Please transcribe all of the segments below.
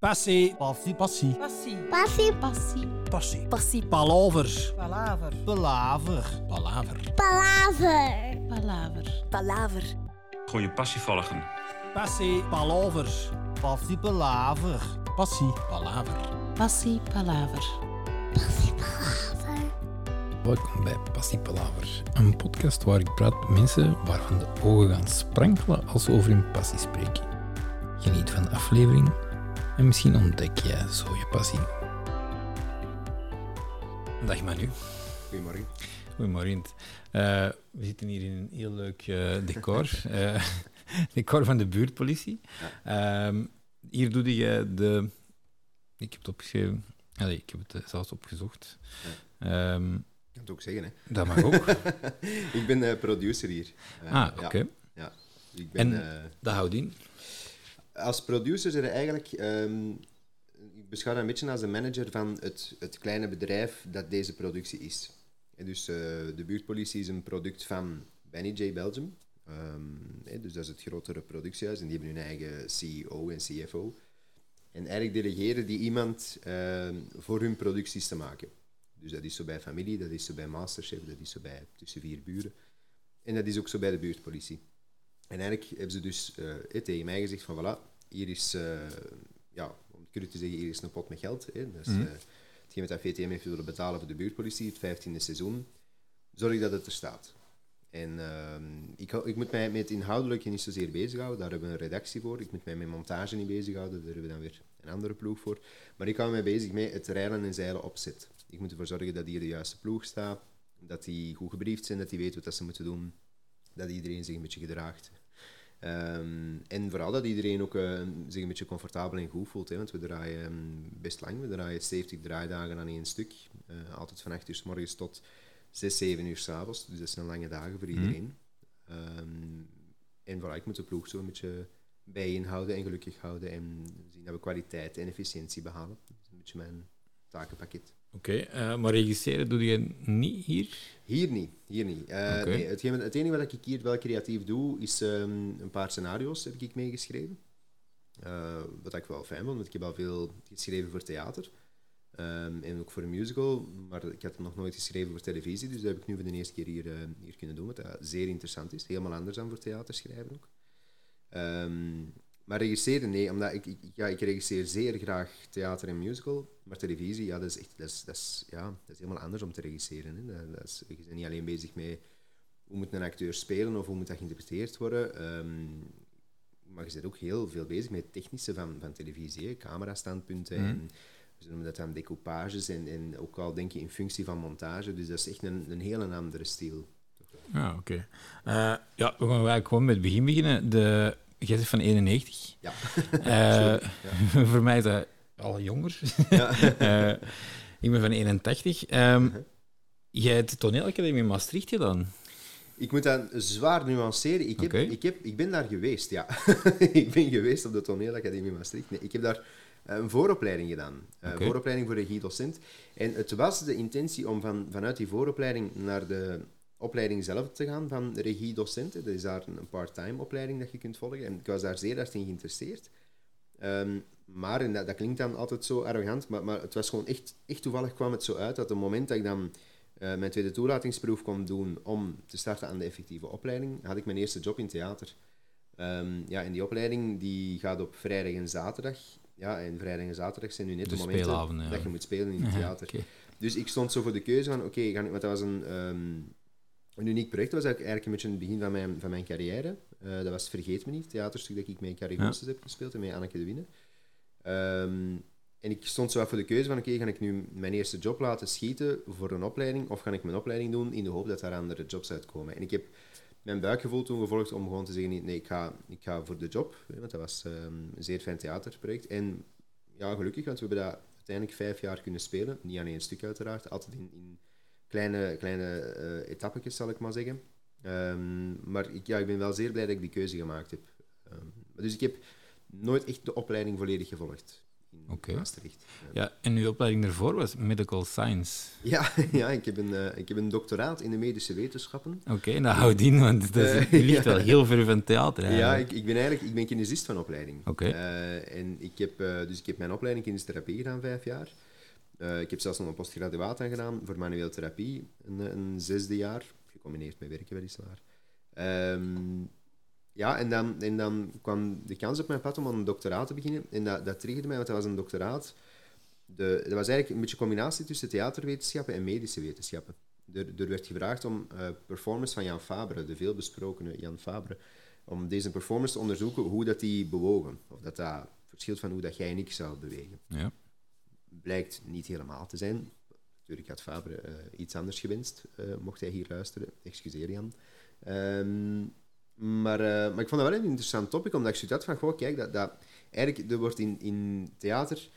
Passie. Passie, passie. Passie. Passie. Passie. Passie. Passie. Palaver. Palaver. Palaver. Palaver. Palaver. Palaver. Palaver. Gewoon je passie volgen. Passie. Palaver. Passie, palaver. Passie. Palaver. Passie. Palaver. Passie. Palaver. Welkom bij Passie Palaver, een podcast waar ik praat met mensen waarvan de ogen gaan sprankelen als ze over hun passie spreken. Geniet van de aflevering en misschien ontdek jij zo je passie. Dag Manu. Goedemorgen. Goedemorgen. Eh, we zitten hier in een heel leuk eh, decor. Eh, decor van de buurtpolitie. Ehm, hier doe je de... Ik heb het opgeschreven. Allee, ik heb het zelfs opgezocht. Ik kan het ook zeggen, hè. dat mag ook. ik ben producer hier. Ah, oké. Ja, ja. Ik ben, En- Dat houdt in. Als producer zijn eigenlijk... ehm, ik beschouw dat een beetje als de manager van het, het kleine bedrijf dat deze productie is. En dus eh, de buurtpolitie is een product van Benny J. Belgium. Ehm, dus dat is het grotere productiehuis en die hebben hun eigen CEO en CFO. En eigenlijk delegeren die iemand ehm, voor hun producties te maken. Dus dat is zo bij familie, dat is zo bij Masterchef, dat is zo bij tussen vier buren. En dat is ook zo bij de buurtpolitie. En eigenlijk hebben ze dus eh, tegen mij gezegd van voilà, hier is, eh, ja, om het te zeggen, hier is een pot met geld. Hè. Dat is Mhm. eh, hetgeen wat VTM heeft willen betalen voor de buurtpolitie, het vijftiende seizoen. Zorg dat het er staat. En ehm, ik, ik moet mij met het inhoudelijke niet zozeer bezighouden, daar hebben we een redactie voor. Ik moet mij met montage niet bezighouden, daar hebben we dan weer een andere ploeg voor. Maar ik hou mij bezig met het rijlen en zeilen opzet. Ik moet ervoor zorgen dat hier de juiste ploeg staat, dat die goed gebriefd zijn, dat die weten wat ze moeten doen, dat iedereen zich een beetje gedraagt. Ehm, en vooral dat iedereen ook eh, zich een beetje comfortabel en goed voelt. Hè, want we draaien ehm, best lang. We draaien 70 draaidagen aan één stuk. Eh, altijd van 8 uur s morgens tot 6, 7 uur s avonds. Dus dat zijn lange dagen voor iedereen. Ehm, en vooral, ik moet de ploeg zo een beetje bijeenhouden en gelukkig houden. En zien dat we kwaliteit en efficiëntie behalen. Dat is een beetje mijn takenpakket. Oké, eh, maar registreren doe je niet hier? Hier niet, hier niet. Eh, nee, hetgeen- het enige wat ik hier wel creatief doe, is ehm, een paar scenario's heb ik meegeschreven. Eh, wat ik wel fijn vond, want ik heb al veel geschreven voor theater. Ehm, en ook voor een musical, maar ik had nog nooit geschreven voor televisie, dus dat heb ik nu voor de eerste keer hier, hier kunnen doen, wat zeer interessant is. Helemaal anders dan voor theater schrijven ook. Ehm, maar regisseren, nee, omdat ik, ik, ja, ik regisseer zeer graag theater en musical, maar televisie, ja, dat is echt, dat is, dat is, ja, dat is helemaal anders om te regisseren. Hè. Dat, dat is, je bent niet alleen bezig met hoe moet een acteur spelen of hoe moet dat geïnterpreteerd worden, ehm, maar je bent ook heel veel bezig met het technische van, van televisie, hè. camerastandpunten en we noemen dat dan decoupages en, en ook al denk je in functie van montage, dus dat is echt een, een hele andere stijl. Ah, oké. Eh, ja, we gaan gewoon met het begin beginnen. De, jij zegt van 91. Ja. Eh, Sorry, voor mij is dat al jonger. Ja. Eh, ik ben van 81. Ehm, jij hebt de toneelacademie in Maastricht gedaan. Ik moet dat zwaar nuanceren. Ik, heb, ik, heb, ik ben daar geweest, ja. ik ben geweest op de toneelacademie Maastricht. Nee, ik heb daar een vooropleiding gedaan. Een vooropleiding voor regiedocent. En het was de intentie om van, vanuit die vooropleiding naar de opleiding zelf te gaan van regiedocenten. Dat is daar een part-time opleiding dat je kunt volgen. En ik was daar zeer erg in geïnteresseerd. Ehm, maar, en dat, dat klinkt dan altijd zo arrogant, maar, maar het was gewoon echt, echt toevallig kwam het zo uit dat op het moment dat ik dan eh, mijn tweede toelatingsproef kon doen om te starten aan de effectieve opleiding, had ik mijn eerste job in theater. Ehm, ja, en die opleiding die gaat op vrijdag en zaterdag. Ja, en vrijdag en zaterdag zijn nu net De de momenten ja. dat je moet spelen in het theater. Dus ik stond zo voor de keuze van, oké, ga ik- want dat was een, ehm, een uniek project. Dat was eigenlijk eigenlijk een beetje het begin van mijn, van mijn carrière. Eh, dat was Vergeet Me Niet, het theaterstuk dat ik met Carrie Ja. Goossens heb gespeeld en met Anneke de Winne. Ehm, en ik stond zo voor de keuze van, oké, ga ik nu mijn eerste job laten schieten voor een opleiding, of ga ik mijn opleiding doen in de hoop dat daar andere jobs uitkomen. En ik heb mijn buikgevoel toen gevolgd om gewoon te zeggen, nee, nee, ik, ga, ik ga voor de job, want dat was ehm, een zeer fijn theaterproject. En ja, gelukkig, want we hebben dat uiteindelijk vijf jaar kunnen spelen. Niet aan één stuk uiteraard, altijd in, in kleine, kleine eh etappetjes, zal ik maar zeggen. Ehm, maar ik, ja, ik ben wel zeer blij dat ik die keuze gemaakt heb. Ehm, dus ik heb nooit echt de opleiding volledig gevolgd in. Maastricht. Ja. Ja, en uw opleiding daarvoor was medical science. Ja, ja ik, heb een, eh, ik heb een doctoraat in de medische wetenschappen. Oké, nou houd in, want dat is, Eh, u ligt wel heel ver van theater. Ja, ik, ik ben eigenlijk ik ben kinesist van opleiding. Oké. En ik heb, dus ik heb mijn opleiding kinesiotherapie gedaan, vijf jaar. Eh, ik heb zelfs nog een postgraduaat aan gedaan voor manueel therapie, een, een zesde jaar, gecombineerd met werken weliswaar. Ehm ja, en dan, en dan kwam de kans op mijn pad om aan een doctoraat te beginnen. En dat, dat triggerde mij, want dat was een doctoraat. De, dat was eigenlijk een beetje een combinatie tussen theaterwetenschappen en medische wetenschappen. Er, er werd gevraagd om eh, performance van Jan Fabre, de veelbesprokene Jan Fabre, om deze performance te onderzoeken, hoe dat die bewogen. Of dat dat verschilt van hoe dat jij en ik zouden bewegen. Ja. Blijkt niet helemaal te zijn. Natuurlijk had Fabre eh, iets anders gewenst, eh, mocht hij hier luisteren. Excuseer Jan. Ehm, maar, eh, maar ik vond dat wel een interessant topic, omdat ik zoiets had van, goh, kijk, dat, dat, eigenlijk, er wordt in, in theater,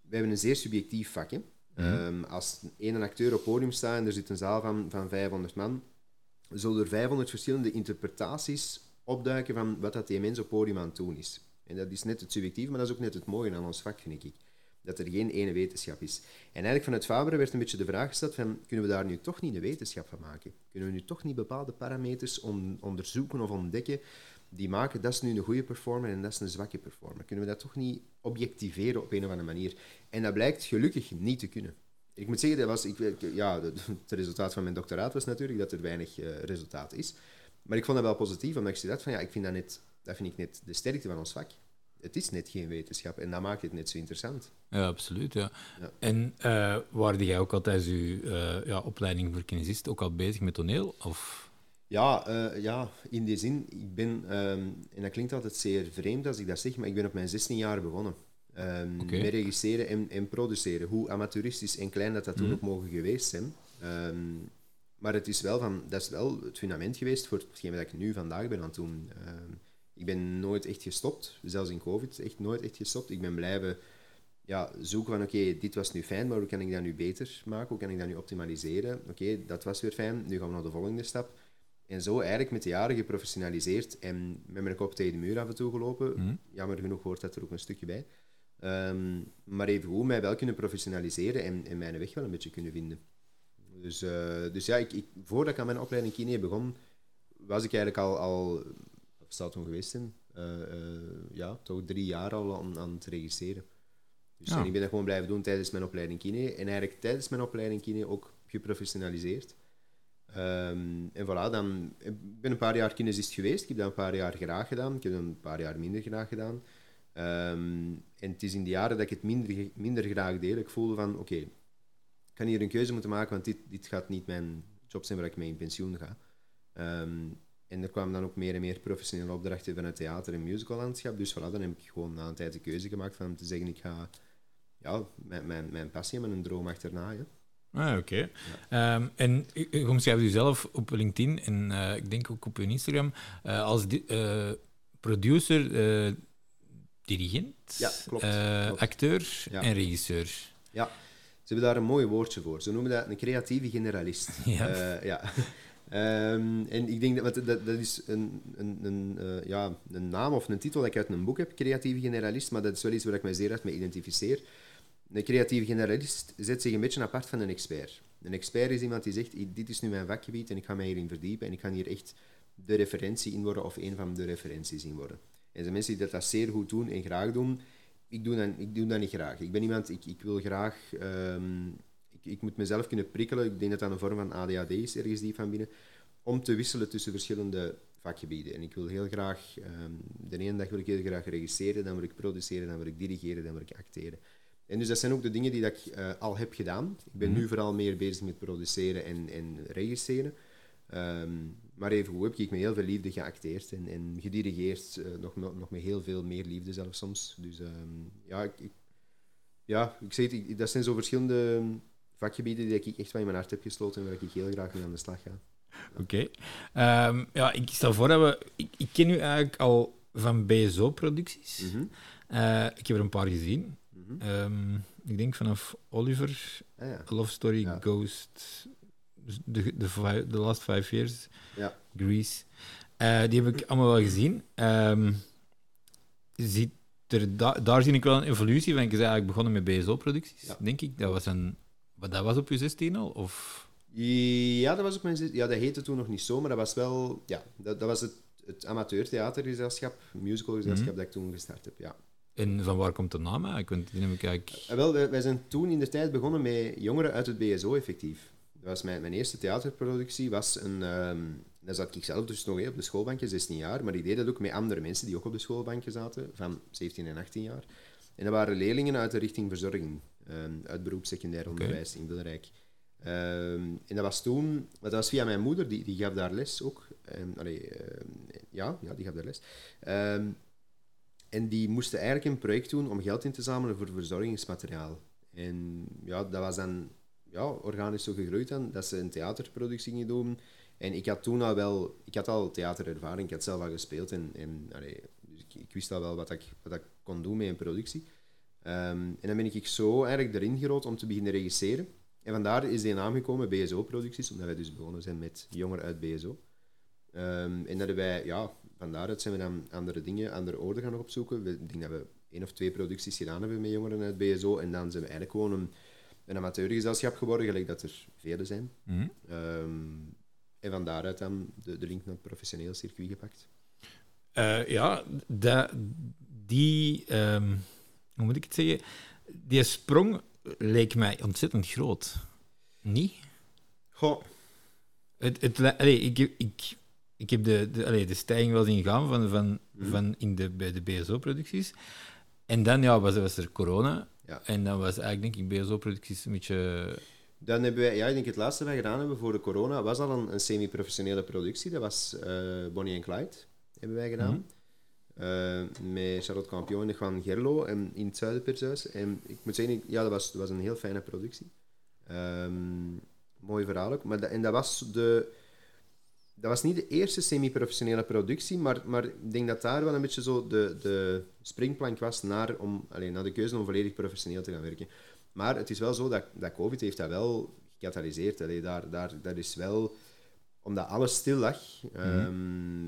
we hebben een zeer subjectief vak, hè. Ehm, als één acteur op podium staat en er zit een zaal van, van 500 man, zullen er 500 verschillende interpretaties opduiken van wat dat die mens op podium aan het doen is. En dat is net het subjectief, maar dat is ook net het mooie aan ons vak, vind ik. Dat er geen ene wetenschap is. En eigenlijk vanuit Fabre werd een beetje de vraag gesteld van, kunnen we daar nu toch niet een wetenschap van maken? Kunnen we nu toch niet bepaalde parameters on- onderzoeken of ontdekken die maken, dat is nu een goede performer en dat is een zwakke performer? Kunnen we dat toch niet objectiveren op een of andere manier? En dat blijkt gelukkig niet te kunnen. Ik moet zeggen, dat was, ik, ja, het resultaat van mijn doctoraat was natuurlijk dat er weinig eh, resultaat is. Maar ik vond dat wel positief, omdat ik dat van ja, ik vind dat, net, dat vind ik net de sterkte van ons vak. Het is net geen wetenschap en dat maakt het net zo interessant. Ja, absoluut. Ja. Ja. En eh waarde jij ook al tijdens je eh, ja, opleiding voor kinesist ook al bezig met toneel? Of... Ja, eh, ja, in die zin, ik ben, ehm, en dat klinkt altijd zeer vreemd als ik dat zeg, maar ik ben op mijn 16 jaar begonnen. Ehm. Met regisseren en, en produceren. Hoe amateuristisch en klein dat dat toen Mhm. ook mogen geweest zijn. Ehm, maar het is wel van, dat is wel het fundament geweest voor hetgeen wat ik nu vandaag ben aan het doen. Ik ben nooit echt gestopt, zelfs in COVID, echt nooit echt gestopt. Ik ben blijven ja, zoeken van, oké, dit was nu fijn, maar hoe kan ik dat nu beter maken? Hoe kan ik dat nu optimaliseren? Oké, dat was weer fijn, nu gaan we naar de volgende stap. En zo eigenlijk met de jaren geprofessionaliseerd en met mijn kop tegen de muur af en toe gelopen. Mhm. Jammer genoeg hoort dat er ook een stukje bij. Ehm, maar even goed mij wel kunnen professionaliseren en, en mijn weg wel een beetje kunnen vinden. Dus, eh, dus ja, ik, ik, voordat ik aan mijn opleiding kine begon, was ik eigenlijk al, al toen geweest zijn? Eh, eh, ja, toch drie jaar al aan, aan het regisseren. Dus Ja. en ik ben dat gewoon blijven doen tijdens mijn opleiding kine. En eigenlijk tijdens mijn opleiding kine ook geprofessionaliseerd. Ehm, en voilà, dan, ik ben een paar jaar kinesist geweest. Ik heb dat een paar jaar graag gedaan. Ik heb dat een paar jaar minder graag gedaan. Ehm, en het is in de jaren dat ik het minder, minder graag deed. Ik voelde van, oké, ik kan hier een keuze moeten maken, want dit, dit gaat niet mijn job zijn waar ik mee in pensioen ga. Ehm, en er kwamen dan ook meer en meer professionele opdrachten vanuit theater en musicallandschap. Dus voilà, dan heb ik gewoon na een tijd de keuze gemaakt van om te zeggen, ik ga ja, mijn, mijn, mijn passie en mijn droom achterna. Ja. Ah, oké. Ehm, en u, u omschrijft u zelf op LinkedIn en eh, ik denk ook op uw Instagram eh, als eh, producer, dirigent, Ja, klopt, klopt. acteur Ja. en regisseur. Ja, ze hebben daar een mooi woordje voor. Ze noemen dat een creatieve generalist. Ja. Ja. Ehm, en ik denk dat, dat, dat is een, een, een, eh, ja, een naam of een titel dat ik uit een boek heb, creatieve generalist, maar dat is wel iets waar ik mij zeer hard mee identificeer. Een creatieve generalist zet zich een beetje apart van een expert. Een expert is iemand die zegt, dit is nu mijn vakgebied en ik ga mij hierin verdiepen en ik ga hier echt de referentie in worden of een van de referenties in worden. En de mensen die dat, dat zeer goed doen en graag doen, ik doe dat, ik doe dat niet graag. Ik ben iemand, ik, ik wil graag, ehm, ik, moet mezelf kunnen prikkelen. Ik denk dat dat een vorm van ADHD is, ergens diep van binnen, om te wisselen tussen verschillende vakgebieden. En ik wil heel graag, ehm, de ene dag wil ik heel graag regisseren, dan wil ik produceren, dan wil ik dirigeren, dan wil ik acteren. En dus dat zijn ook de dingen die dat ik eh, al heb gedaan. Ik ben nu vooral meer bezig met produceren en, en regisseren. Ehm, maar even hoe heb ik met heel veel liefde geacteerd en, en gedirigeerd, eh, nog, nog met heel veel meer liefde zelfs soms. Dus ehm, ja, ik, ik- ja, ik zeg het, ik- dat zijn zo verschillende vakgebieden die ik echt wel in mijn hart heb gesloten en waar ik heel graag mee aan de slag ga. Oké. Ehm, ja, ik stel voor dat we... Ik, ik ken u eigenlijk al van BSO-producties. Mhm, Eh, ik heb er een paar gezien. mhm. Ehm, ik denk vanaf Oliver, Ah, ja. Love Story, Ja. Ghost, dus de, de, last five years, Ja. Grease. Eh, die heb ik allemaal wel gezien. Ehm, ziet er, da- daar zie ik wel een evolutie van. Ik is eigenlijk begonnen met BSO-producties, denk ik. Dat was, een, wat, dat was op je 16 al? Of... Ja, dat was op mijn zes- Ja, dat heette toen nog niet zo, maar dat was wel... Ja, dat, dat was het, het amateurtheatergezelschap, musicalgezelschap, Mhm. dat ik toen gestart heb, ja. En van waar komt de naam eigenlijk? Want die ik eigenlijk... Eh, wel, wij, zijn toen in de tijd begonnen met jongeren uit het BSO, effectief. Dat was mijn, mijn eerste theaterproductie, was een... dan zat ik zelf dus nog hè, op de schoolbankje, 16 jaar, maar ik deed dat ook met andere mensen die ook op de schoolbankje zaten, van 17 en 18 jaar. En dat waren leerlingen uit de richting verzorging, ehm, uit beroep secundair onderwijs in Wilrijk. Ehm, en dat was toen, dat was via mijn moeder, die, die gaf daar les ook. Allee, ehm, ja, ja, die gaf daar les. En die moesten eigenlijk een project doen om geld in te zamelen voor verzorgingsmateriaal. En ja, dat was dan ja, organisch zo gegroeid dan, dat ze een theaterproductie gingen doen. En ik had toen al wel, ik had al theaterervaring, ik had zelf al gespeeld en, en allee, dus ik, ik wist al wel wat ik, wat ik kon doen met een productie. Ehm, en dan ben ik zo eigenlijk erin gerold om te beginnen regisseren. En vandaar is die naam gekomen, BSO-producties, omdat wij dus begonnen zijn met jongeren uit BSO. Ehm, en dat wij, ja, vandaaruit zijn we dan andere dingen, andere orde gaan opzoeken. We, ik denk dat we één of twee producties gedaan hebben met jongeren uit BSO. En dan zijn we eigenlijk gewoon een, een amateurgezelschap geworden, gelijk dat er vele zijn. Mhm. Ehm, en van daaruit dan de, de link naar het professioneel circuit gepakt. Eh, ja, die... hoe moet ik het zeggen? Die sprong leek mij ontzettend groot. Niet? Goh, Het, het, allee, ik, heb- ik, ik heb de, de, allee, de stijging wel zien gaan van, van, Mhm. van in de, bij de BSO-producties. En dan ja, was, was er corona. Ja. En dan was eigenlijk, denk ik, BSO-producties een beetje... dan hebben wij, ja, ik denk het laatste wat we gedaan hebben voor de corona was al een, een semi-professionele productie. Dat was eh, Bonnie en Clyde, hebben wij gedaan. Eh, met Charlotte Campion en Juan Gerlo en in het Zuiderpershuis. En ik moet zeggen, ik- ja, dat was, dat was een heel fijne productie. Ehm, mooi verhaal ook. Maar dat, en dat was, de, dat was niet de eerste semi-professionele productie, maar, maar ik denk dat daar wel een beetje zo de, de springplank was naar, om, alleen, naar de keuze om volledig professioneel te gaan werken. Maar het is wel zo dat, dat COVID heeft dat wel gecatalyseerd. Allee, daar, daar, dat is wel... Omdat alles stil lag, ehm,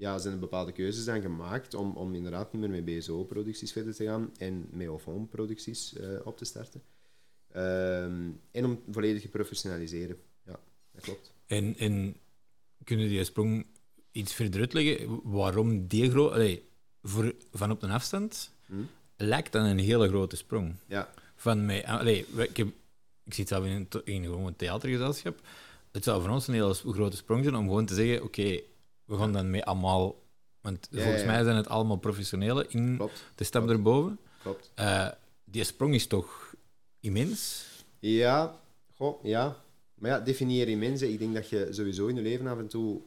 ja, zijn er bepaalde keuzes dan gemaakt om, om inderdaad niet meer met BSO-producties verder te gaan en met off-home-producties eh, op te starten. Ehm, en om volledig te professionaliseren. Ja, dat klopt. En, en kunnen die sprong iets verder uitleggen? Waarom die groot... Allee, voor, van op een afstand Hm? lijkt dat een hele grote sprong. Ja, Van mij, allee, we- ik, heb, ik zit zelf in een, in gewoon een theatergezelschap. Het zou voor ons een hele grote sprong zijn om gewoon te zeggen: oké, we gaan dan mee allemaal. Want Ja, volgens ja. mij zijn het allemaal professionelen in klopt. de stap Klopt. erboven. klopt. Eh, die sprong is toch immens? Ja, goh, ja. Maar ja, definieer je mensen. Ik denk dat je sowieso in je leven af en toe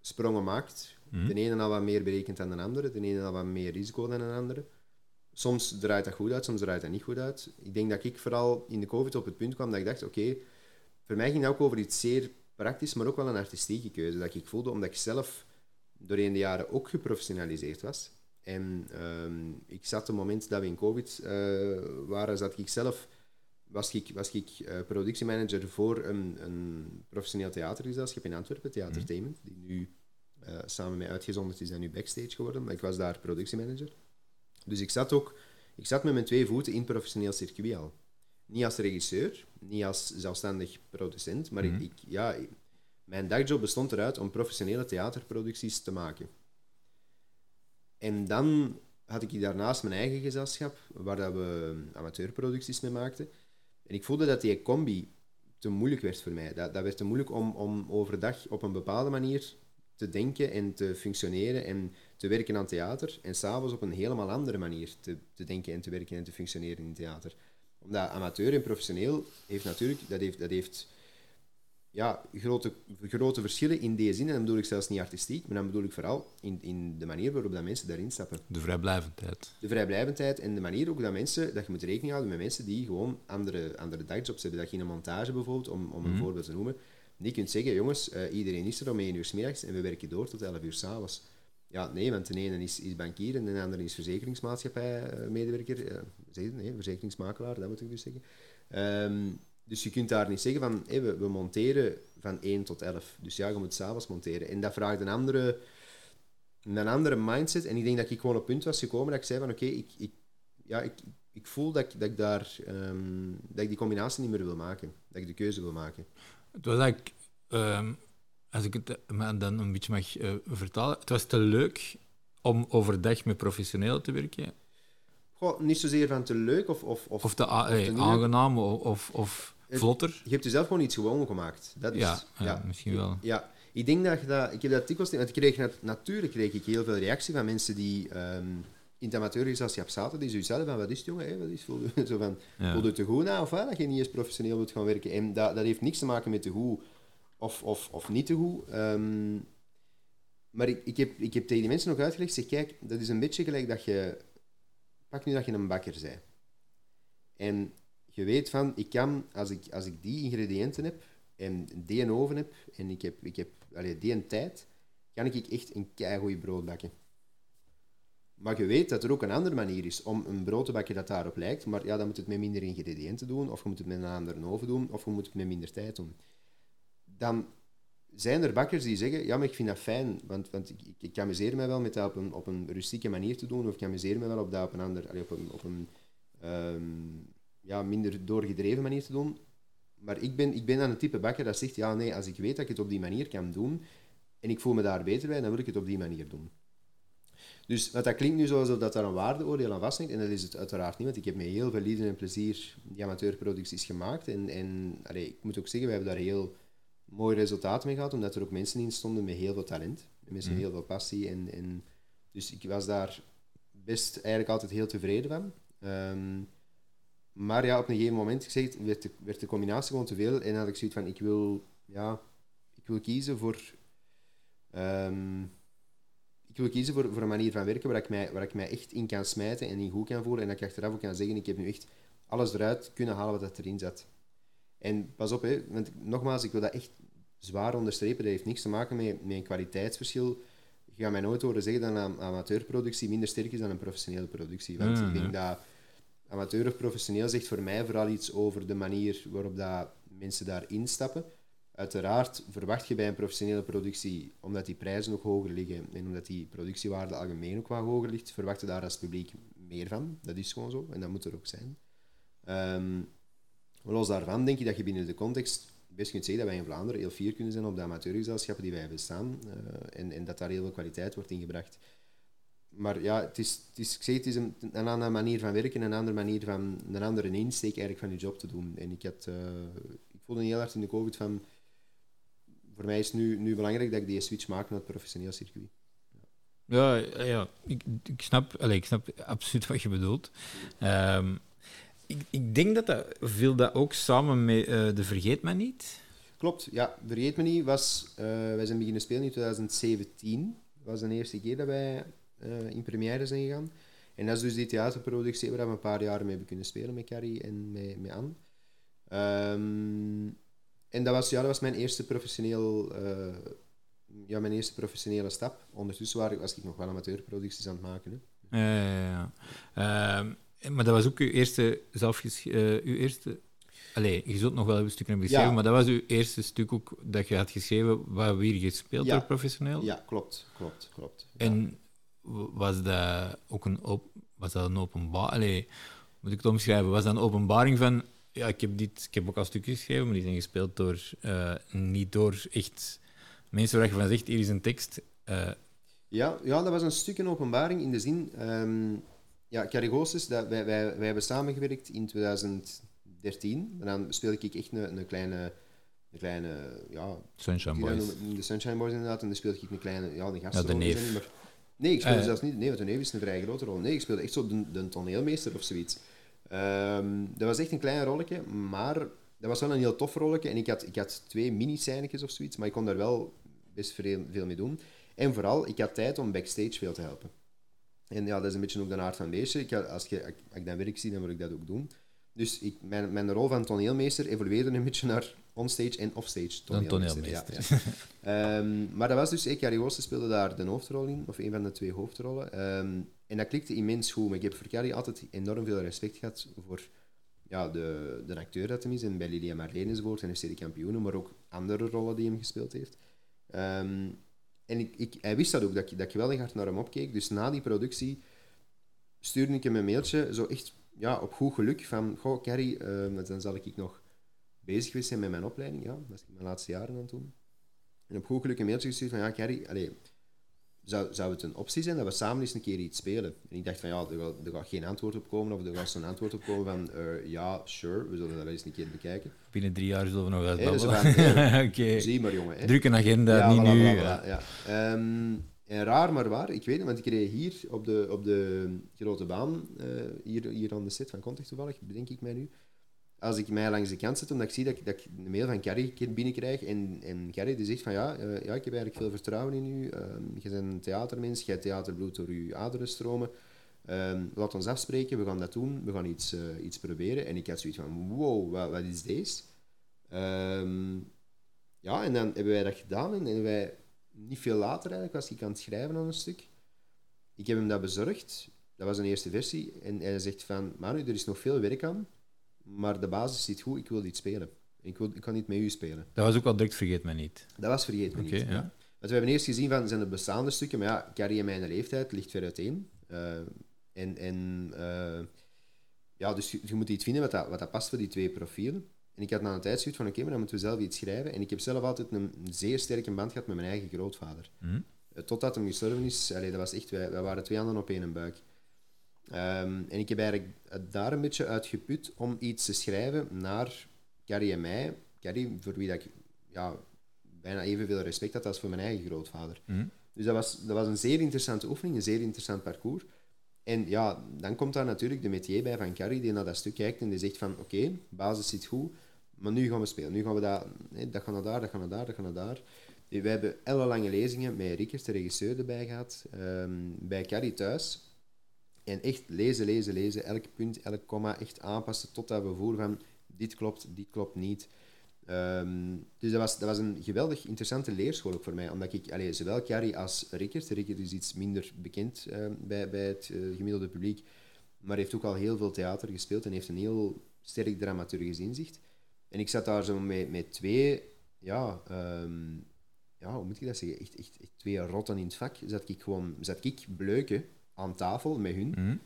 sprongen maakt. Mhm. De ene al wat meer berekent dan de andere, de ene al wat meer risico dan de andere. Soms draait dat goed uit, soms draait dat niet goed uit. Ik denk dat ik vooral in de COVID op het punt kwam dat ik dacht, oké, voor mij ging het ook over iets zeer praktisch, maar ook wel een artistieke keuze. Dat ik voelde, omdat ik zelf doorheen de jaren ook geprofessionaliseerd was. En ehm, ik zat op het moment dat we in COVID eh, waren, zat ik zelf, was ik, was ik eh, productiemanager voor een, een professioneel theatergezelschap in Antwerpen, Theatertainment, die nu eh, samen met uitgezonderd is en nu backstage geworden, maar ik was daar productiemanager. Dus ik zat ook, ik zat met mijn twee voeten in professioneel circuit al. Niet als regisseur, niet als zelfstandig producent, maar ik, ik, ja, mijn dagjob bestond eruit om professionele theaterproducties te maken. En dan had ik daarnaast mijn eigen gezelschap, waar dat we amateurproducties mee maakten. En ik voelde dat die combi te moeilijk werd voor mij. Dat, dat werd te moeilijk om, om overdag op een bepaalde manier te denken en te functioneren en te werken aan theater. En s'avonds op een helemaal andere manier te, te denken en te werken en te functioneren in theater. Omdat amateur en professioneel heeft natuurlijk, dat heeft, dat heeft ja, grote, grote verschillen in die zin. En dan bedoel ik zelfs niet artistiek, maar dan bedoel ik vooral in, in de manier waarop dat mensen daarin stappen. De vrijblijvendheid. De vrijblijvendheid en de manier ook dat mensen, dat je moet rekening houden met mensen die gewoon andere, andere dagjobs hebben. Dat je in een montage bijvoorbeeld, om, om een voorbeeld te noemen, niet kunt zeggen, jongens, eh, iedereen is er om 1 uur s middags en we werken door tot 11 uur s'avonds. Ja, nee, want de ene is, is bankier en de andere is verzekeringsmaatschappij-medewerker. Eh, het? nee, verzekeringsmakelaar, dat moet ik dus zeggen. Ehm, dus je kunt daar niet zeggen van, we, we monteren van 1 tot 11. Dus ja, je moet s'avonds monteren. En dat vraagt een andere een andere mindset. En ik denk dat ik gewoon op het punt was gekomen dat ik zei van oké, ik, ik, ja, ik, ik voel dat ik, dat, ik daar, ehm, dat ik die combinatie niet meer wil maken. Dat ik de keuze wil maken. Het was eigenlijk, ehm, als ik het maar dan een beetje mag eh, vertalen, het was te leuk om overdag met professioneel te werken. Goh, niet zozeer van te leuk of... Of, of, Of te, of aangenaam of, of, vlotter. Je hebt jezelf gewoon iets gewoon gemaakt. Dat is, Ja, ja, misschien wel. Ja, ik denk dat je dat... Ik heb dat dikwijls... Want ik kreeg natuurlijk kreeg ik heel veel reactie van mensen die ehm, in het amateurgezelschap zaten, die zoiets hadden van, wat is het, jongen? Hè? Wat is, je, zo van, Ja. voel je te goed na of wat? Dat je niet eens professioneel wilt gaan werken. En dat, dat heeft niks te maken met te goed of, of, of niet te goed. Ehm, maar ik, ik, heb, ik heb tegen die mensen nog uitgelegd, zeg, kijk, dat is een beetje gelijk dat je... Pak nu dat je een bakker bent. En je weet van, ik kan, als ik, als ik die ingrediënten heb en die een oven heb en ik heb, ik heb allee, die een tijd, kan ik echt een keigoed brood bakken. Maar je weet dat er ook een andere manier is om een brood te bakken dat daarop lijkt, maar ja, dan moet het met minder ingrediënten doen, of je moet het met een andere oven doen, of je moet het met minder tijd doen. Dan zijn er bakkers die zeggen, ja, maar ik vind dat fijn, want, want ik, ik, ik amuseer me wel met dat op een, op een rustieke manier te doen, of ik amuseer me wel op dat op een, ander, op een, op een ehm, ja, minder doorgedreven manier te doen. Maar ik ben, ik ben dan een type bakker dat zegt, ja, nee, als ik weet dat ik het op die manier kan doen, en ik voel me daar beter bij, dan wil ik het op die manier doen. Dus wat dat klinkt nu alsof dat daar een waardeoordeel aan vasthangt, en dat is het uiteraard niet, want ik heb met heel veel liefde en plezier die amateurproducties gemaakt. En, en allee, ik moet ook zeggen, we hebben daar heel mooi resultaat mee gehad, omdat er ook mensen in stonden met heel veel talent. En mensen met heel veel passie. En, en, dus ik was daar best eigenlijk altijd heel tevreden van. Ehm, maar ja, op een gegeven moment ik zeg het, werd, de, werd de combinatie gewoon te veel. En had ik zoiets van, ik wil, ja, ik wil kiezen voor... ehm, ik wil kiezen voor, voor een manier van werken waar ik, mij, waar ik mij echt in kan smijten en in goed kan voelen. En dat ik achteraf ook kan zeggen, ik heb nu echt alles eruit kunnen halen wat dat erin zat. En pas op, hè, want nogmaals, ik wil dat echt zwaar onderstrepen. Dat heeft niks te maken met, met een kwaliteitsverschil. Je gaat mij nooit horen zeggen dat een amateurproductie minder sterk is dan een professionele productie. Want Mm, ik denk dat amateur of professioneel zegt voor mij vooral iets over de manier waarop dat mensen daar instappen. Uiteraard verwacht je bij een professionele productie, omdat die prijzen ook hoger liggen en omdat die productiewaarde algemeen ook wat hoger ligt, verwacht je daar als publiek meer van. Dat is gewoon zo en dat moet er ook zijn. Maar los daarvan denk ik dat je binnen de context best kunt zeggen dat wij in Vlaanderen heel fier kunnen zijn op de amateurgezelschappen die wij hebben staan eh, en, en dat daar heel veel kwaliteit wordt ingebracht. Maar ja, het is, het is, ik zeg, het is een, een andere manier van werken, een andere manier van, een andere insteek eigenlijk van je job te doen. En ik, had, eh, ik voelde heel hard in de COVID van, voor mij is nu, nu belangrijk dat ik die switch maak naar het professioneel circuit. Ja, ja ik, ik, snap, allee, ik snap absoluut wat je bedoelt. Ehm, ik, ik denk dat dat viel dat ook samen met eh, de Vergeet Me Niet. Klopt, ja. Vergeet me niet, was, eh, wij zijn beginnen spelen in 2017. Dat was de eerste keer dat wij eh, in première zijn gegaan. En dat is dus die theaterproductie waar we een paar jaar mee hebben kunnen spelen met Carrie en met, met Anne. Ehm, en dat was, ja, dat was mijn eerste professioneel... ja, mijn eerste professionele stap. Ondertussen was ik, was ik nog wel amateurproducties aan het maken. Hè. Ja, ja, ja. Maar dat was ook uw eerste zelfges... eh, uw eerste... Allee, je zult nog wel een stuk hebben geschreven, Ja. maar dat was uw eerste stuk ook dat je had geschreven waar we hier gespeeld Ja. door professioneel. Ja, klopt, klopt, klopt. En was dat ook een, op, was dat een openbaar... Allee, moet ik het omschrijven? Was dat een openbaring van... Ja, ik heb, dit, ik heb ook al stukjes geschreven, maar die zijn gespeeld door... eh, niet door echt mensen waar je van zegt, hier is een tekst. eh, Ja, ja, dat was een stuk een openbaring in de zin... ehm ja, Carrie Goossens, dat, wij, wij, wij hebben samengewerkt in 2013. En dan speelde ik echt een, een kleine... Een kleine ja, Sunshine Boys. de Sunshine Boys inderdaad. En dan speelde ik een kleine... Ja, een gastrol. Ja, de neef. maar- nee, ik speelde Eh. zelfs niet... Nee, want de neef is een vrij grote rol. Nee, ik speelde echt zo de, de toneelmeester of zoiets. Ehm, dat was echt een klein rolletje, maar dat was wel een heel tof rolletje. En ik had, ik had twee mini-scènetjes of zoiets, maar ik kon daar wel best veel, veel mee doen. En vooral, ik had tijd om backstage veel te helpen. En ja, dat is een beetje ook de aard van beestje. Ik, als, je, als ik dan werk zie, dan wil ik dat ook doen. Dus ik, mijn, mijn rol van toneelmeester evolueerde een beetje naar onstage en offstage toneelmeester. toneelmeester. Ja, ja. Ehm, maar dat was dus, ik, Carrie Woosten speelde daar de hoofdrol in, of een van de twee hoofdrollen. Ehm, en dat klikte immens goed. Maar ik heb voor Carrie altijd enorm veel respect gehad voor ja, de, de acteur dat hem is. En bij Lilia Marleen enzovoort en FC de kampioenen, maar ook andere rollen die hem gespeeld heeft. Ehm, en ik, ik, hij wist dat ook, dat ik, dat ik geweldig hard naar hem opkeek. Dus na die productie stuurde ik hem een mailtje, zo echt ja, op goed geluk, van, goh, Carrie, eh, want dan zal ik nog bezig geweest zijn met mijn opleiding, ja, dat is mijn laatste jaren aan het doen. En op goed geluk een mailtje gestuurd van, ja, Carrie, allee, zou, zou het een optie zijn dat we samen eens een keer iets spelen? En ik dacht van, ja, er gaat, er gaat geen antwoord op komen, of er gaat zo'n antwoord op komen van, eh, ja, sure, we zullen dat wel eens een keer bekijken. Binnen drie jaar zullen we nog Hè, dus uitbabbelen. we gaan- Oké. Zie maar, jongen. Hè. Druk een agenda, Ja, niet voilà, nu. voilà, ja. voilà, ja. Ehm, en raar maar waar, ik weet het, want ik reed hier op de, op de grote baan, eh, hier, hier aan de set van Context toevallig, bedenk ik mij nu. Als ik mij langs de kant zet, omdat ik zie dat ik, dat ik een mail van Carrie binnenkrijg, en, en Carrie die zegt van ja, eh, ja, ik heb eigenlijk veel vertrouwen in u, Ehm, je bent een theatermens, je hebt theaterbloed door uw aderen stromen. Ehm, laat ons afspreken, we gaan dat doen, we gaan iets, eh, iets proberen. En ik had zoiets van, wow, wat, is deze? Ehm, ja, en dan hebben wij dat gedaan en hebben wij niet veel later eigenlijk was ik aan het schrijven aan een stuk. Ik heb hem dat bezorgd. Dat was een eerste versie. En hij zegt van, Manu, er is nog veel werk aan, maar de basis zit goed, ik wil dit spelen. Ik, wil, ik kan niet met u spelen. Dat was ook al direct Vergeet Me Niet. Dat was vergeet me Oké, niet. ja. Want we hebben eerst gezien van, zijn er bestaande stukken, maar ja, Carrie en mijn leeftijd ligt ver uiteen. Eh, en en eh, ja, dus je, je moet iets vinden wat dat, wat dat past voor die twee profielen. En ik had na een tijd zoiets van, oké, maar dan moeten we zelf iets schrijven. En ik heb zelf altijd een zeer sterke band gehad met mijn eigen grootvader. Mhm. Eh, Totdat hem gestorven is, allee, dat was echt, wij, wij waren twee handen op één buik. Ehm, en ik heb eigenlijk daar een beetje uitgeput om iets te schrijven naar Carrie en mij. Carrie, voor wie dat ik ja, bijna evenveel respect had als voor mijn eigen grootvader. Mhm. Dus dat was, dat was een zeer interessante oefening, een zeer interessant parcours. En ja, dan komt daar natuurlijk de métier bij van Carrie, die naar dat stuk kijkt en die zegt van, oké, basis zit goed, maar nu gaan we spelen. Nu gaan we dat, nee, dat gaat naar daar, dat gaat naar daar, dat gaat naar daar. We hebben ellenlange lezingen met Rickert, de regisseur, erbij gehad, ehm, bij Carrie thuis. En echt lezen, lezen, lezen, elk punt, elk komma echt aanpassen totdat we voelen van, dit klopt, dit klopt niet. Ehm, dus dat was, dat was een geweldig interessante leerschool ook voor mij, omdat ik allee, zowel Carrie als Rickert, Rickert is iets minder bekend ehm, bij, bij het eh, gemiddelde publiek, maar heeft ook al heel veel theater gespeeld en heeft een heel sterk dramaturgisch inzicht. En ik zat daar zo met, met twee, ja, ehm, ja, hoe moet ik dat zeggen, echt, echt, echt twee rotten in het vak, zat ik gewoon, zat ik bleuken aan tafel met hun, Mhm.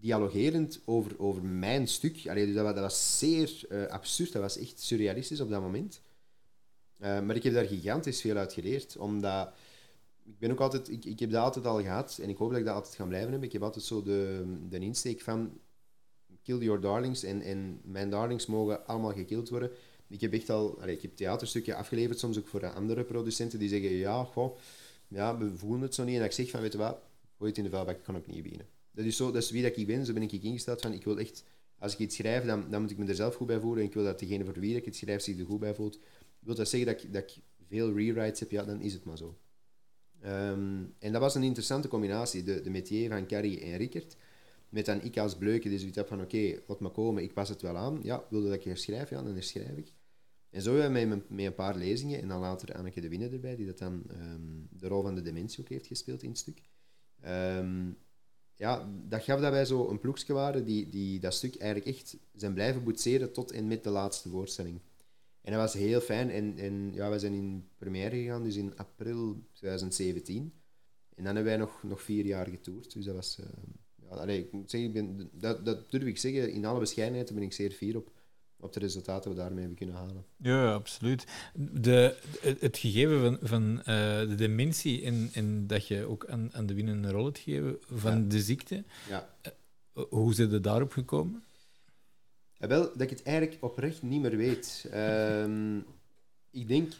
dialogerend over, over mijn stuk. Allee, dus dat, was, dat was zeer eh, absurd, dat was echt surrealistisch op dat moment. Eh, maar ik heb daar gigantisch veel uit geleerd, omdat ik ben ook altijd, ik, ik heb dat altijd al gehad en ik hoop dat ik dat altijd ga blijven hebben. Ik heb altijd zo de, de insteek van kill your darlings en, en mijn darlings mogen allemaal gekild worden. Ik heb echt al, allee, ik heb theaterstukje afgeleverd, soms ook voor andere producenten die zeggen, ja, goh, ja, we voelen het zo niet. En ik zeg van, weet je wat, gooi het in de vuilbak, kan niet beginnen. Dat is, zo, dat is wie dat ik ben, zo ben ik ingesteld van, ik wil echt, als ik iets schrijf, dan, dan moet ik me er zelf goed bij voelen en ik wil dat degene voor wie ik het schrijf zich er goed bij voelt. Wil dat zeggen dat ik, dat ik veel rewrites heb? Ja, dan is het maar zo. Ehm, en dat was een interessante combinatie, de, de métier van Carrie en Rickert, met dan ik als bleuke die zoiets heb van, oké, laat maar komen, ik pas het wel aan. Ja, wilde dat ik herschrijf? Ja, dan herschrijf ik. En zo hebben we met, met een paar lezingen, en dan later Anneke de Winne erbij, die dat dan ehm, de rol van de dementie ook heeft gespeeld in het stuk. Ehm, ja, dat gaf dat wij zo een ploegje waren die, die dat stuk eigenlijk echt zijn blijven boetseren tot en met de laatste voorstelling. En dat was heel fijn. En, en ja, we zijn in première gegaan, dus in april 2017. En dan hebben wij nog, nog vier jaar getoerd. Dus dat was... eh, ja, allee, ik moet zeggen, ben, dat, dat durf ik zeggen. In alle bescheidenheid ben ik zeer fier op. Op de resultaten we daarmee hebben kunnen halen. Ja, absoluut. De, het, gegeven van, van eh, de dementie en, en dat je ook aan, aan de winnende rol hebt gegeven van Ja. de ziekte, Ja. eh, hoe zijn je daarop gekomen? Ja, wel, dat ik het eigenlijk oprecht niet meer weet. Ehm, ik denk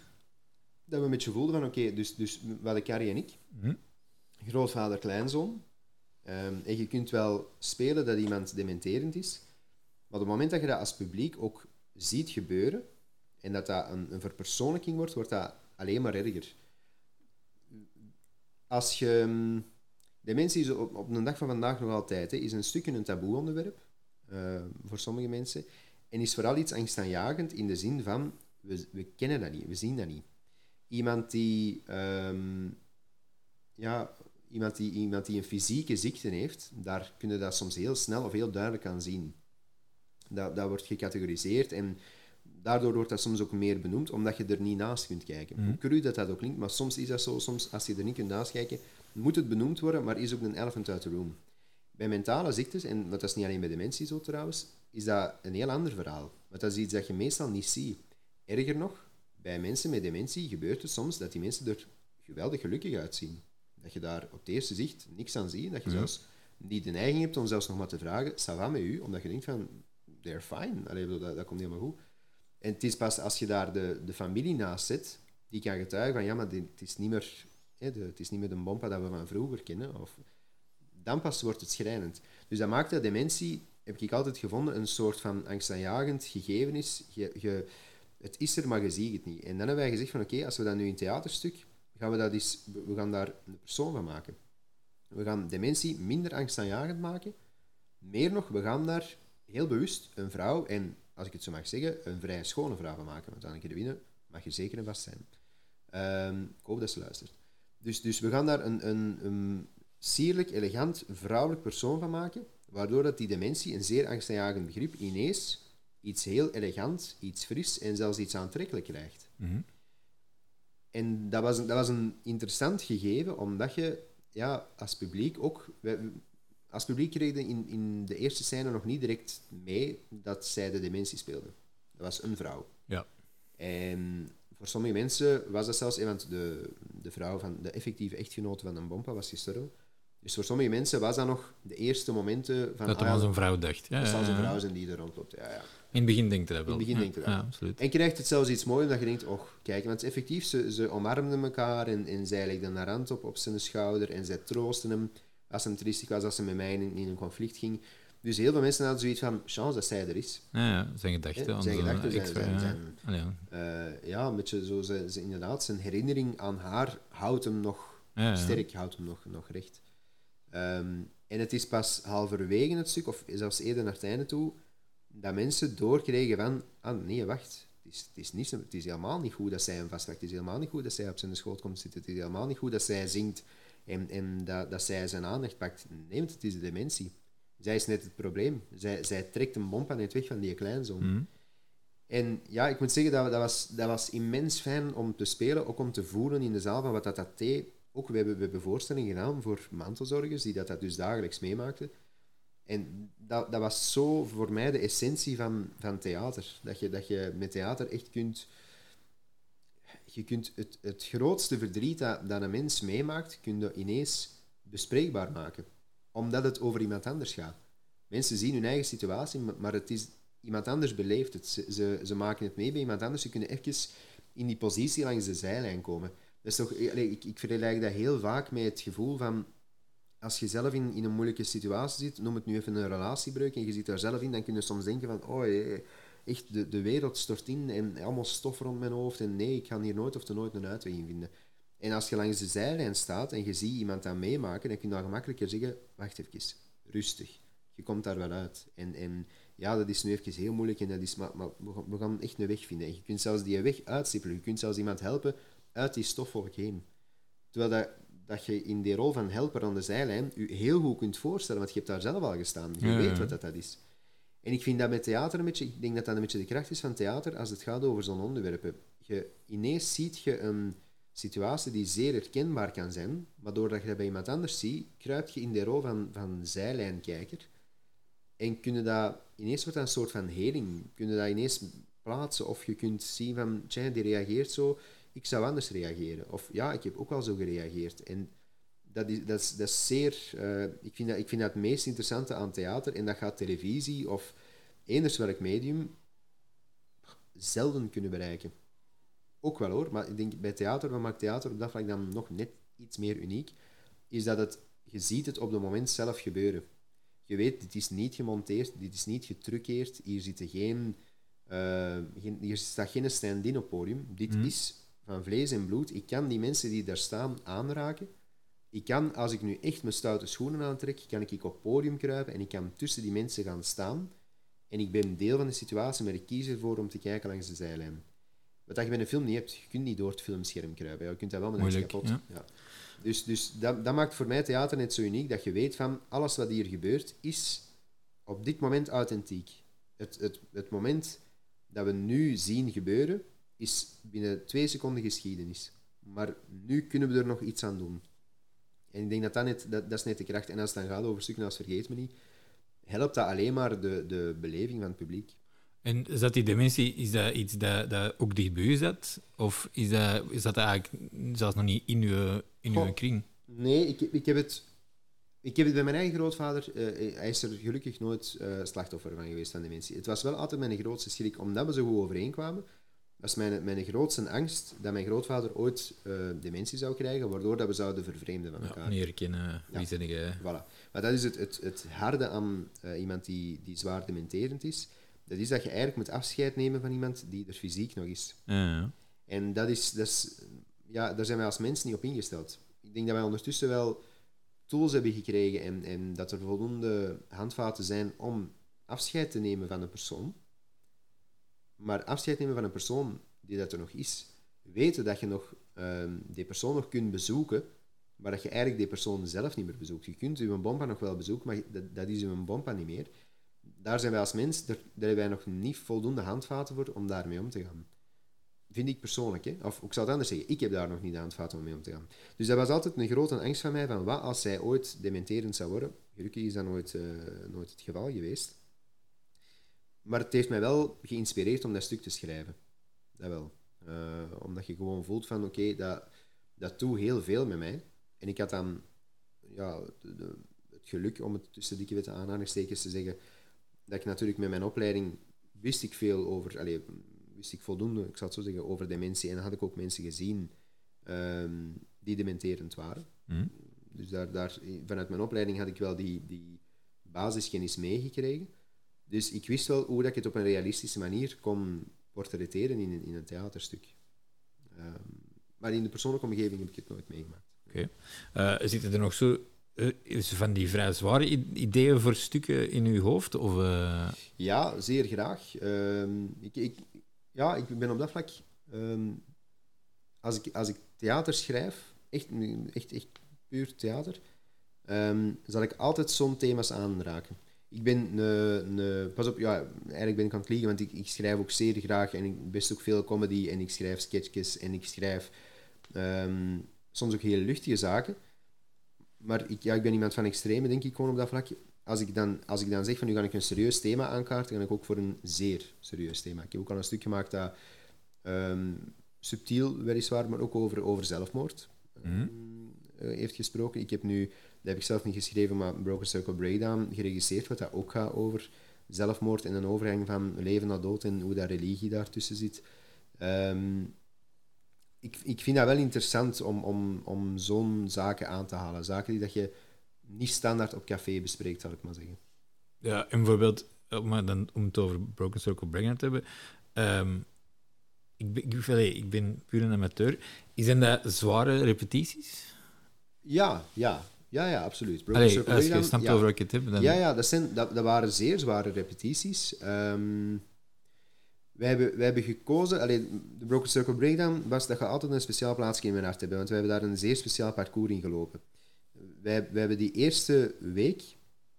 dat we een beetje voelden van, oké, dus, dus we hadden Carrie en ik, Hm? grootvader, kleinzoon. Ehm, en je kunt wel spelen dat iemand dementerend is, maar op het moment dat je dat als publiek ook ziet gebeuren, en dat dat een, een verpersoonlijking wordt, wordt dat alleen maar erger. Als je... mm, Dementie is op, op een dag van vandaag nog altijd, hè, is een stukje een taboe onderwerp eh, voor sommige mensen. En is vooral iets angstaanjagend in de zin van, we, we kennen dat niet, we zien dat niet. Iemand die, ehm, ja, iemand, die, iemand die een fysieke ziekte heeft, daar kun je dat soms heel snel of heel duidelijk aan zien. Dat, dat wordt gecategoriseerd en daardoor wordt dat soms ook meer benoemd, omdat je er niet naast kunt kijken. Hoe cru dat dat ook klinkt, maar soms is dat zo. Soms, als je er niet kunt naast kijken, moet het benoemd worden, maar is ook een elephant uit de room. Bij mentale ziektes, en want dat is niet alleen bij dementie zo trouwens, is dat een heel ander verhaal. Want dat is iets dat je meestal niet ziet. Erger nog, bij mensen met dementie gebeurt het soms dat die mensen er geweldig gelukkig uitzien. Dat je daar op het eerste zicht niks aan ziet. Dat je zelfs niet de neiging hebt om zelfs nog maar te vragen, ça va met u? Omdat je denkt van, they're fine. Dat, dat komt helemaal goed. En het is pas als je daar de, de familie naast zet, die kan getuigen van, ja, maar dit- het is niet meer, hè, de, het is niet meer de bompa dat we van vroeger kennen. Of, dan pas wordt het schrijnend. Dus dat maakt dat dementie, heb ik altijd gevonden, een soort van angstaanjagend gegeven is. Je, je, het is er, maar je ziet het niet. En dan hebben wij gezegd van, oké, als we dat nu in theaterstuk, gaan we, dat eens, we gaan daar een persoon van maken. We gaan dementie minder angstaanjagend maken. Meer nog, we gaan daar heel bewust een vrouw, en als ik het zo mag zeggen, een vrij schone vrouw van maken. Want Anneke de Winnen mag je zeker en vast zijn. Ehm, ik hoop dat ze luistert. Dus, dus we gaan daar een, een, een sierlijk, elegant, vrouwelijk persoon van maken, waardoor dat die dementie, een zeer angstaanjagend begrip, ineens iets heel elegant, iets fris en zelfs iets aantrekkelijk krijgt. En dat was, een, dat was een interessant gegeven, omdat je ja, als publiek ook... wij- als publiek kreeg je in, in de eerste scène nog niet direct mee dat zij de dementie speelde. Dat was een vrouw. Ja. En voor sommige mensen was dat zelfs... eh, Want de, de vrouw van de effectieve echtgenote van een bompa was gestorven. Dus voor sommige mensen was dat nog de eerste momenten van... Dat ah er een vrouw dacht. Ja, dat een ja. vrouw zijn die er rondloopt. Ja, ja. In het begin denk je dat wel. In het begin ja. denk je dat. Ja, absoluut. En krijgt het zelfs iets moois omdat je denkt, och, kijk, want effectief, ze, ze omarmden elkaar en, en zij legden haar hand op, op zijn schouder en zij troosten hem als hij triestig was, als hij met mij in, in een conflict ging. Dus heel veel mensen hadden zoiets van, chance dat zij er is. Ja, ja, zijn gedachten. Ja, zijn gedachten zijn- extra, zijn- ja. zijn- ja. Eh, ja, een beetje zo, ze, ze, inderdaad, zijn herinnering aan haar houdt hem nog sterk, houdt hem nog, nog recht. Ehm, en het is pas halverwege het stuk, of zelfs eerder naar het einde toe, dat mensen doorkregen van, ah nee, wacht, het is, het is, niet, het is helemaal niet goed dat zij hem vastpakt, het is helemaal niet goed dat zij op zijn schoot komt zitten, het is helemaal niet goed dat zij zingt en, en dat, dat zij zijn aandacht pakt. Nee, want het is de dementie. Zij is net het probleem. Zij, zij trekt een bomp aan het weg van die kleinzoon. Mhm. En ja, ik moet zeggen, dat, dat, was, dat was immens fijn om te spelen, ook om te voelen in de zaal van wat dat, dat deed. Ook, we hebben, we hebben voorstellingen gedaan voor mantelzorgers, die dat, dat dus dagelijks meemaakten. En dat, dat was zo voor mij de essentie van, van theater. Dat je, dat je met theater echt kunt... Je kunt het, het grootste verdriet dat, dat een mens meemaakt, kun je ineens bespreekbaar maken. Omdat het over iemand anders gaat. Mensen zien hun eigen situatie, maar- het is, iemand anders beleeft het. Ze, ze, maken het mee bij iemand anders. Ze kunnen even in die positie langs de zijlijn komen. Dat is toch, allee, ik, ik vergelijk dat heel vaak met het gevoel van... Als je zelf in, in een moeilijke situatie zit, noem het nu even een relatiebreuk, en je zit daar zelf in, dan kun je soms denken van... Oh, eh, echt, de, de wereld stort in en allemaal stof rond mijn hoofd. En nee, ik ga hier nooit of te nooit een uitweg in vinden. En als je langs de zijlijn staat en je ziet iemand dat meemaken, dan kun je dan gemakkelijker zeggen, wacht even, rustig. Je komt daar wel uit. En, en ja, dat is nu even heel moeilijk, en dat is, maar, maar we, gaan, echt een weg vinden. En je kunt zelfs die weg uitstippelen. Je kunt zelfs iemand helpen uit die stofwolk heen. Terwijl dat, dat je in die rol van helper aan de zijlijn je heel goed kunt voorstellen, want je hebt daar zelf al gestaan. Je Ja, weet wat dat, dat is. En ik vind dat met theater een beetje, ik denk dat dat een beetje de kracht is van theater als het gaat over zo'n onderwerpen. Je, ineens ziet je een situatie die zeer herkenbaar kan zijn, maar doordat je dat bij iemand anders ziet, kruip je in de rol van, van zijlijnkijker. En kunnen dat, ineens wordt dat een soort van heling. Kunnen dat ineens plaatsen. Of je kunt zien van, tja, die reageert zo, ik zou anders reageren. Of ja, ik heb ook al zo gereageerd. En dat is, dat is, dat is zeer... eh, ik, vind dat, ik vind dat het meest interessante aan theater. En dat gaat televisie of eenders welk medium zelden kunnen bereiken. Ook wel hoor, maar ik denk bij theater, wat maakt theater op dat vlak dan nog net iets meer uniek, is dat het, je ziet het op het moment zelf gebeuren. Je weet, dit is niet gemonteerd, dit is niet getruckeerd, hier, zitten geen, eh, geen, hier staat geen stand-in op podium. Dit is van vlees en bloed. Ik kan die mensen die daar staan aanraken. Ik kan, als ik nu echt mijn stoute schoenen aantrek, kan ik op het podium kruipen en ik kan tussen die mensen gaan staan. En ik ben deel van de situatie, maar ik kies ervoor om te kijken langs de zijlijn. Wat dat je bij een film niet hebt, je kunt niet door het filmscherm kruipen. Je kunt dat wel, maar dat is Moeilijk, kapot. ja. Ja. Dus, dus dat, dat maakt voor mij theater net zo uniek, dat je weet van alles wat hier gebeurt, is op dit moment authentiek. Het, het, het moment dat we nu zien gebeuren, is binnen twee seconden geschiedenis. Maar nu kunnen we er nog iets aan doen. En ik denk dat dat, net, dat, dat is net de kracht. En als het dan gaat over stukken als Vergeet Me Niet, helpt dat alleen maar de, de beleving van het publiek. En is dat die dementie, is dat iets dat, dat ook dicht bij u zat? Of is dat, is dat eigenlijk zelfs nog niet in uw, in uw Goh. kring? Nee, ik, ik, heb het, ik heb het bij mijn eigen grootvader. eh, hij is er gelukkig nooit eh, slachtoffer van geweest van dementie. Het was wel altijd mijn grootste schrik, omdat we zo goed overeenkwamen. Was mijn, mijn grootste angst dat mijn grootvader ooit eh, dementie zou krijgen, waardoor dat we zouden vervreemden van Ja, elkaar. niet herkennen. Wie Ja. ben jij? Voilà. Maar dat is het, het, het harde aan eh, iemand die, die zwaar dementerend is. Dat is dat je eigenlijk moet afscheid nemen van iemand die er fysiek nog is. Ja, ja. En dat is, dat is, ja, daar zijn wij als mensen niet op ingesteld. Ik denk dat wij ondertussen wel tools hebben gekregen en, en dat er voldoende handvaten zijn om afscheid te nemen van een persoon. Maar afscheid nemen van een persoon die dat er nog is, weten dat je nog, ehm, die persoon nog kunt bezoeken, maar dat je eigenlijk die persoon zelf niet meer bezoekt. Je kunt uw bompa nog wel bezoeken, maar dat, dat is uw bompa niet meer. Daar zijn wij als mens, daar, hebben wij nog niet voldoende handvaten voor om daarmee om te gaan. Vind ik persoonlijk, hè? of ik zou het anders zeggen, ik heb daar nog niet de handvaten om mee om te gaan. Dus dat was altijd een grote angst van mij, van wat als zij ooit dementerend zou worden. Gelukkig is dat nooit, eh, nooit het geval geweest. Maar het heeft mij wel geïnspireerd om dat stuk te schrijven. Dat wel. Eh, omdat je gewoon voelt van, oké, dat, dat doet heel veel met mij. En ik had dan ja, de- de- het geluk, om het tussen dikke witte aanhalingstekens te zeggen, dat ik natuurlijk met mijn opleiding wist ik veel over, wist ik voldoende, ik zal het zo zeggen, over dementie. En dan had ik ook mensen gezien ehm, die dementerend waren. Hm? Dus daar, daar, vanuit mijn opleiding had ik wel die, die basiskennis meegekregen. Dus ik wist wel hoe dat ik het op een realistische manier kon portretteren in een, in een theaterstuk. Ehm, maar in de persoonlijke omgeving heb ik het nooit meegemaakt. Eh, zitten er nog zo eh, van die vrij zware ideeën voor stukken in uw hoofd? Of, eh, Ja, zeer graag. Ehm, ik, ik, ja, ik ben op dat vlak... ehm, als, ik, als ik theater schrijf, echt, echt, echt puur theater, zal ik altijd zo'n thema's aanraken. Ik ben... een- een- pas op, ja, eigenlijk ben ik aan het liegen, want ik, ik schrijf ook zeer graag en ik best ook veel comedy en ik schrijf sketchjes en ik schrijf ehm, soms ook heel luchtige zaken. Maar ik, ja, ik ben iemand van extreme, denk ik, gewoon op dat vlak. Als ik, dan, als ik dan zeg van nu ga ik een serieus thema aankaarten, dan ga ik ook voor een zeer serieus thema. Ik heb ook al een stuk gemaakt dat ehm, subtiel weliswaar, maar ook over, over zelfmoord Mhm. eh, heeft gesproken. Ik heb nu, heb ik zelf niet geschreven, maar Broken Circle Breakdown geregisseerd, wat dat ook gaat over zelfmoord en een overgang van leven naar dood en hoe dat religie daartussen zit. Ehm, ik, ik vind dat wel interessant om, om, om zo'n zaken aan te halen. Zaken die dat je niet standaard op café bespreekt, zal ik maar zeggen. ja, en bijvoorbeeld, om, maar dan, om het over Broken Circle Breakdown te hebben. ehm, ik, ben, ik, ik ben puur een amateur. Zijn dat zware repetities? Ja, ja, ja, ja absoluut. Broken Allee, Circle je Breakdown, snapt ja. over wat ik het heb, dan... Ja, ja dat, zijn, dat, dat waren zeer zware repetities. Ehm, wij, hebben, wij hebben gekozen... Allee, de Broken Circle Breakdown was dat je altijd een speciaal plaatsje in mijn hart hebben, want wij hebben daar een zeer speciaal parcours in gelopen. Wij, wij hebben die eerste week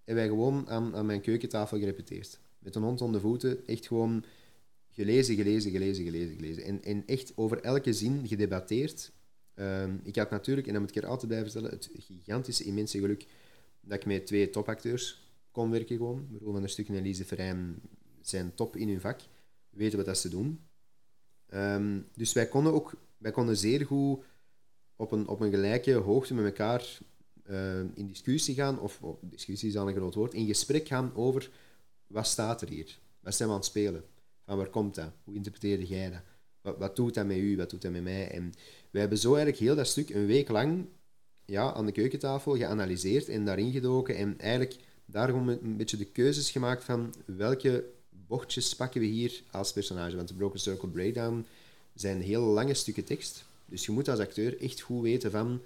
hebben wij gewoon aan, aan mijn keukentafel gerepeteerd. Met een hond onder de voeten, echt gewoon gelezen, gelezen, gelezen, gelezen, gelezen. En, en echt over elke zin gedebatteerd. Ehm, ik had natuurlijk, en dat moet ik er altijd bij vertellen, het gigantische, immense geluk dat ik met twee topacteurs kon werken gewoon. Roel van der Stuk en Elise Verheyen zijn top in hun vak, weten wat dat ze doen. Ehm, dus wij konden ook wij konden zeer goed op een, op een gelijke hoogte met elkaar eh, in discussie gaan, of discussie is al een groot woord, in gesprek gaan over wat staat er hier? Wat zijn we aan het spelen? Van waar komt dat? Hoe interpreteerde jij dat? Wat, doet dat met u? Wat doet dat met mij? En wij hebben zo eigenlijk heel dat stuk een week lang ja, aan de keukentafel geanalyseerd en daarin gedoken en eigenlijk daar gewoon met een beetje de keuzes gemaakt van welke bochtjes pakken we hier als personage. Want de Broken Circle Breakdown zijn heel lange stukken tekst. Dus je moet als acteur echt goed weten van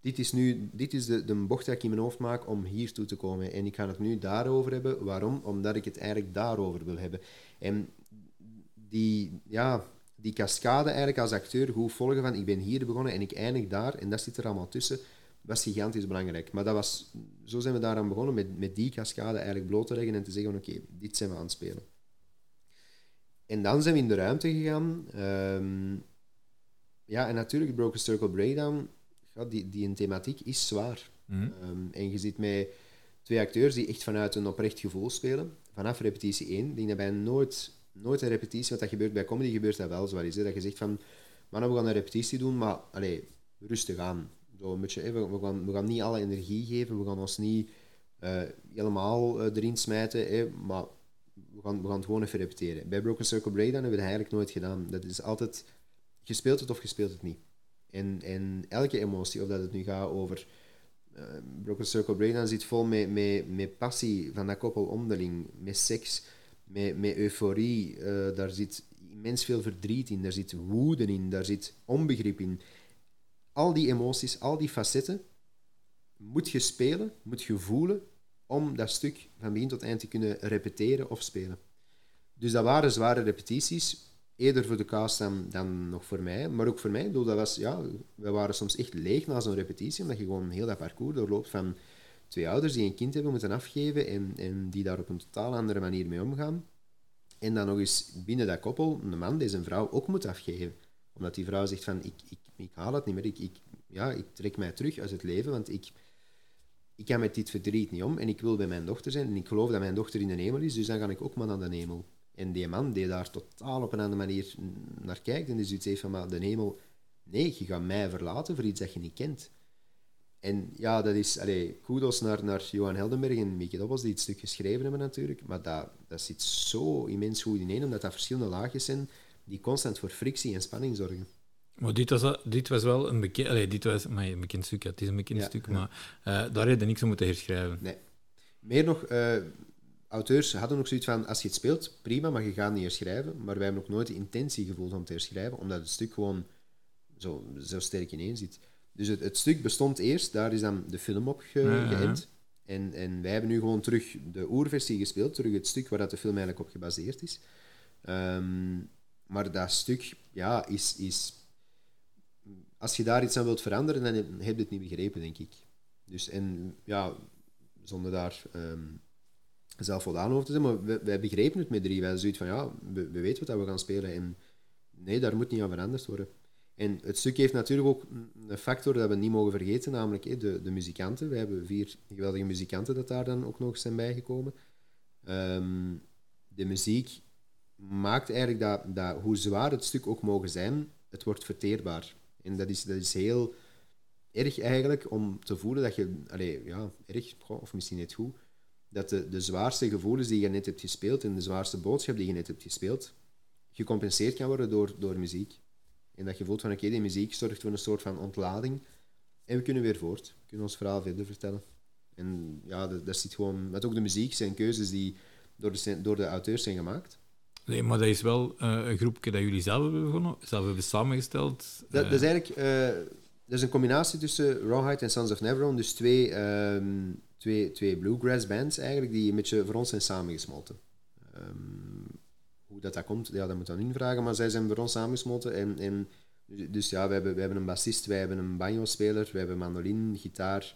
dit is nu dit is de, de bocht die ik in mijn hoofd maak om hier toe te komen. En ik ga het nu daarover hebben. Waarom? Omdat ik het eigenlijk daarover wil hebben. En die, ja, die cascade eigenlijk als acteur goed volgen van ik ben hier begonnen en ik eindig daar en dat zit er allemaal tussen, was gigantisch belangrijk. Maar dat was, zo zijn we daaraan begonnen, met, met die cascade eigenlijk bloot te leggen en te zeggen van oké, dit zijn we aan het spelen. En dan zijn we in de ruimte gegaan. Ehm, ja, en natuurlijk, Broken Circle Breakdown, ja, die, die een thematiek is zwaar. Mhm. Ehm, en je zit met twee acteurs die echt vanuit een oprecht gevoel spelen. Vanaf repetitie 1. Ik denk dat nooit, nooit een repetitie, wat dat gebeurt bij comedy, gebeurt dat wel zoals is. Hè? Dat je zegt van, mannen, we gaan een repetitie doen, maar allee, rustig aan. Zo een beetje, we gaan, we gaan niet alle energie geven, we gaan ons niet eh, helemaal eh, erin smijten, hè, maar we gaan, we gaan het gewoon even repeteren. Bij Broken Circle Breakdown hebben we dat eigenlijk nooit gedaan. Dat is altijd, je speelt het of je speelt het niet. En, en elke emotie, of dat het nu gaat over... eh, Broken Circle Breakdown zit vol met, met, met passie van dat koppel onderling, met seks, met, met euforie. eh, daar zit immens veel verdriet in, daar zit woede in, daar zit onbegrip in. Al die emoties, al die facetten, moet je spelen, moet je voelen, om dat stuk van begin tot eind te kunnen repeteren of spelen. Dus dat waren zware repetities, eerder voor de cast dan, dan nog voor mij, maar ook voor mij. Dat was, ja, we waren soms echt leeg na zo'n repetitie, omdat je gewoon heel dat parcours doorloopt van twee ouders die een kind hebben moeten afgeven en, en die daar op een totaal andere manier mee omgaan. En dan nog eens binnen dat koppel een man zijn vrouw ook moet afgeven. Omdat die vrouw zegt van, ik, ik, ik haal het niet meer, ik, ik, ja, ik trek mij terug uit het leven, want ik, ik kan met dit verdriet niet om en ik wil bij mijn dochter zijn en ik geloof dat mijn dochter in de hemel is, dus dan ga ik ook maar naar de hemel. En die man die daar totaal op een andere manier naar kijkt en die heeft van, maar de hemel, nee, je gaat mij verlaten voor iets dat je niet kent. En ja, dat is, allee, kudos naar, naar Johan Heldenberg en Mieke Dobbels die het stuk geschreven hebben natuurlijk, maar dat, dat zit zo immens goed ineen, omdat dat verschillende laagjes zijn die constant voor frictie en spanning zorgen. Maar dit was, dit was wel een bekend, allee, dit was maar een bekend stuk, ja, het is een bekend Ja, stuk, ja. maar eh, daar heb je niks aan moeten herschrijven. Nee. Meer nog, eh, auteurs hadden ook zoiets van, als je het speelt, prima, maar je gaat niet herschrijven. Maar wij hebben ook nooit de intentie gevoeld om te herschrijven, omdat het stuk gewoon zo, zo sterk ineen zit. Dus het, het stuk bestond eerst, daar is dan de film op ge, Ja, ja, ja. geënt. En, en wij hebben nu gewoon terug de oerversie gespeeld, terug het stuk waar dat de film eigenlijk op gebaseerd is. Ehm, maar dat stuk, ja, is, is... Als je daar iets aan wilt veranderen, dan heb je het niet begrepen, denk ik. Dus, en ja, zonder daar ehm, zelf voldaan over te zijn, maar wij, wij begrepen het met drie. Wij zoiets van, ja, we, we weten wat we gaan spelen. En nee, daar moet niet aan veranderd worden. En het stuk heeft natuurlijk ook een factor dat we niet mogen vergeten, namelijk de, de muzikanten. We hebben vier geweldige muzikanten dat daar dan ook nog zijn bijgekomen. Ehm, de muziek maakt eigenlijk dat, dat, hoe zwaar het stuk ook mogen zijn, het wordt verteerbaar. En dat is, dat is heel erg eigenlijk om te voelen dat je, allee, ja, erg, of misschien net goed, dat de, de zwaarste gevoelens die je net hebt gespeeld en de zwaarste boodschap die je net hebt gespeeld, gecompenseerd kan worden door, door muziek. En dat je voelt van, oké, die muziek zorgt voor een soort van ontlading en we kunnen weer voort. We kunnen ons verhaal verder vertellen. En ja, dat, zit gewoon... Met ook de muziek zijn keuzes die door de, door de auteurs zijn gemaakt. Nee, maar dat is wel eh, een groepje dat jullie zelf hebben begonnen, zelf hebben samengesteld. Dat, Eh, dat is eigenlijk eh, dat is een combinatie tussen Rawhide en Sons of Neverone. Dus twee, ehm, twee, twee bluegrass bands eigenlijk, die een beetje voor ons zijn samengesmolten. Hoe dat, dat komt, ja, dat moet dan invragen, maar zij zijn voor ons samengesmolten. En, en, dus ja, we hebben, we hebben een bassist, wij hebben een banjo-speler, we hebben mandoline, gitaar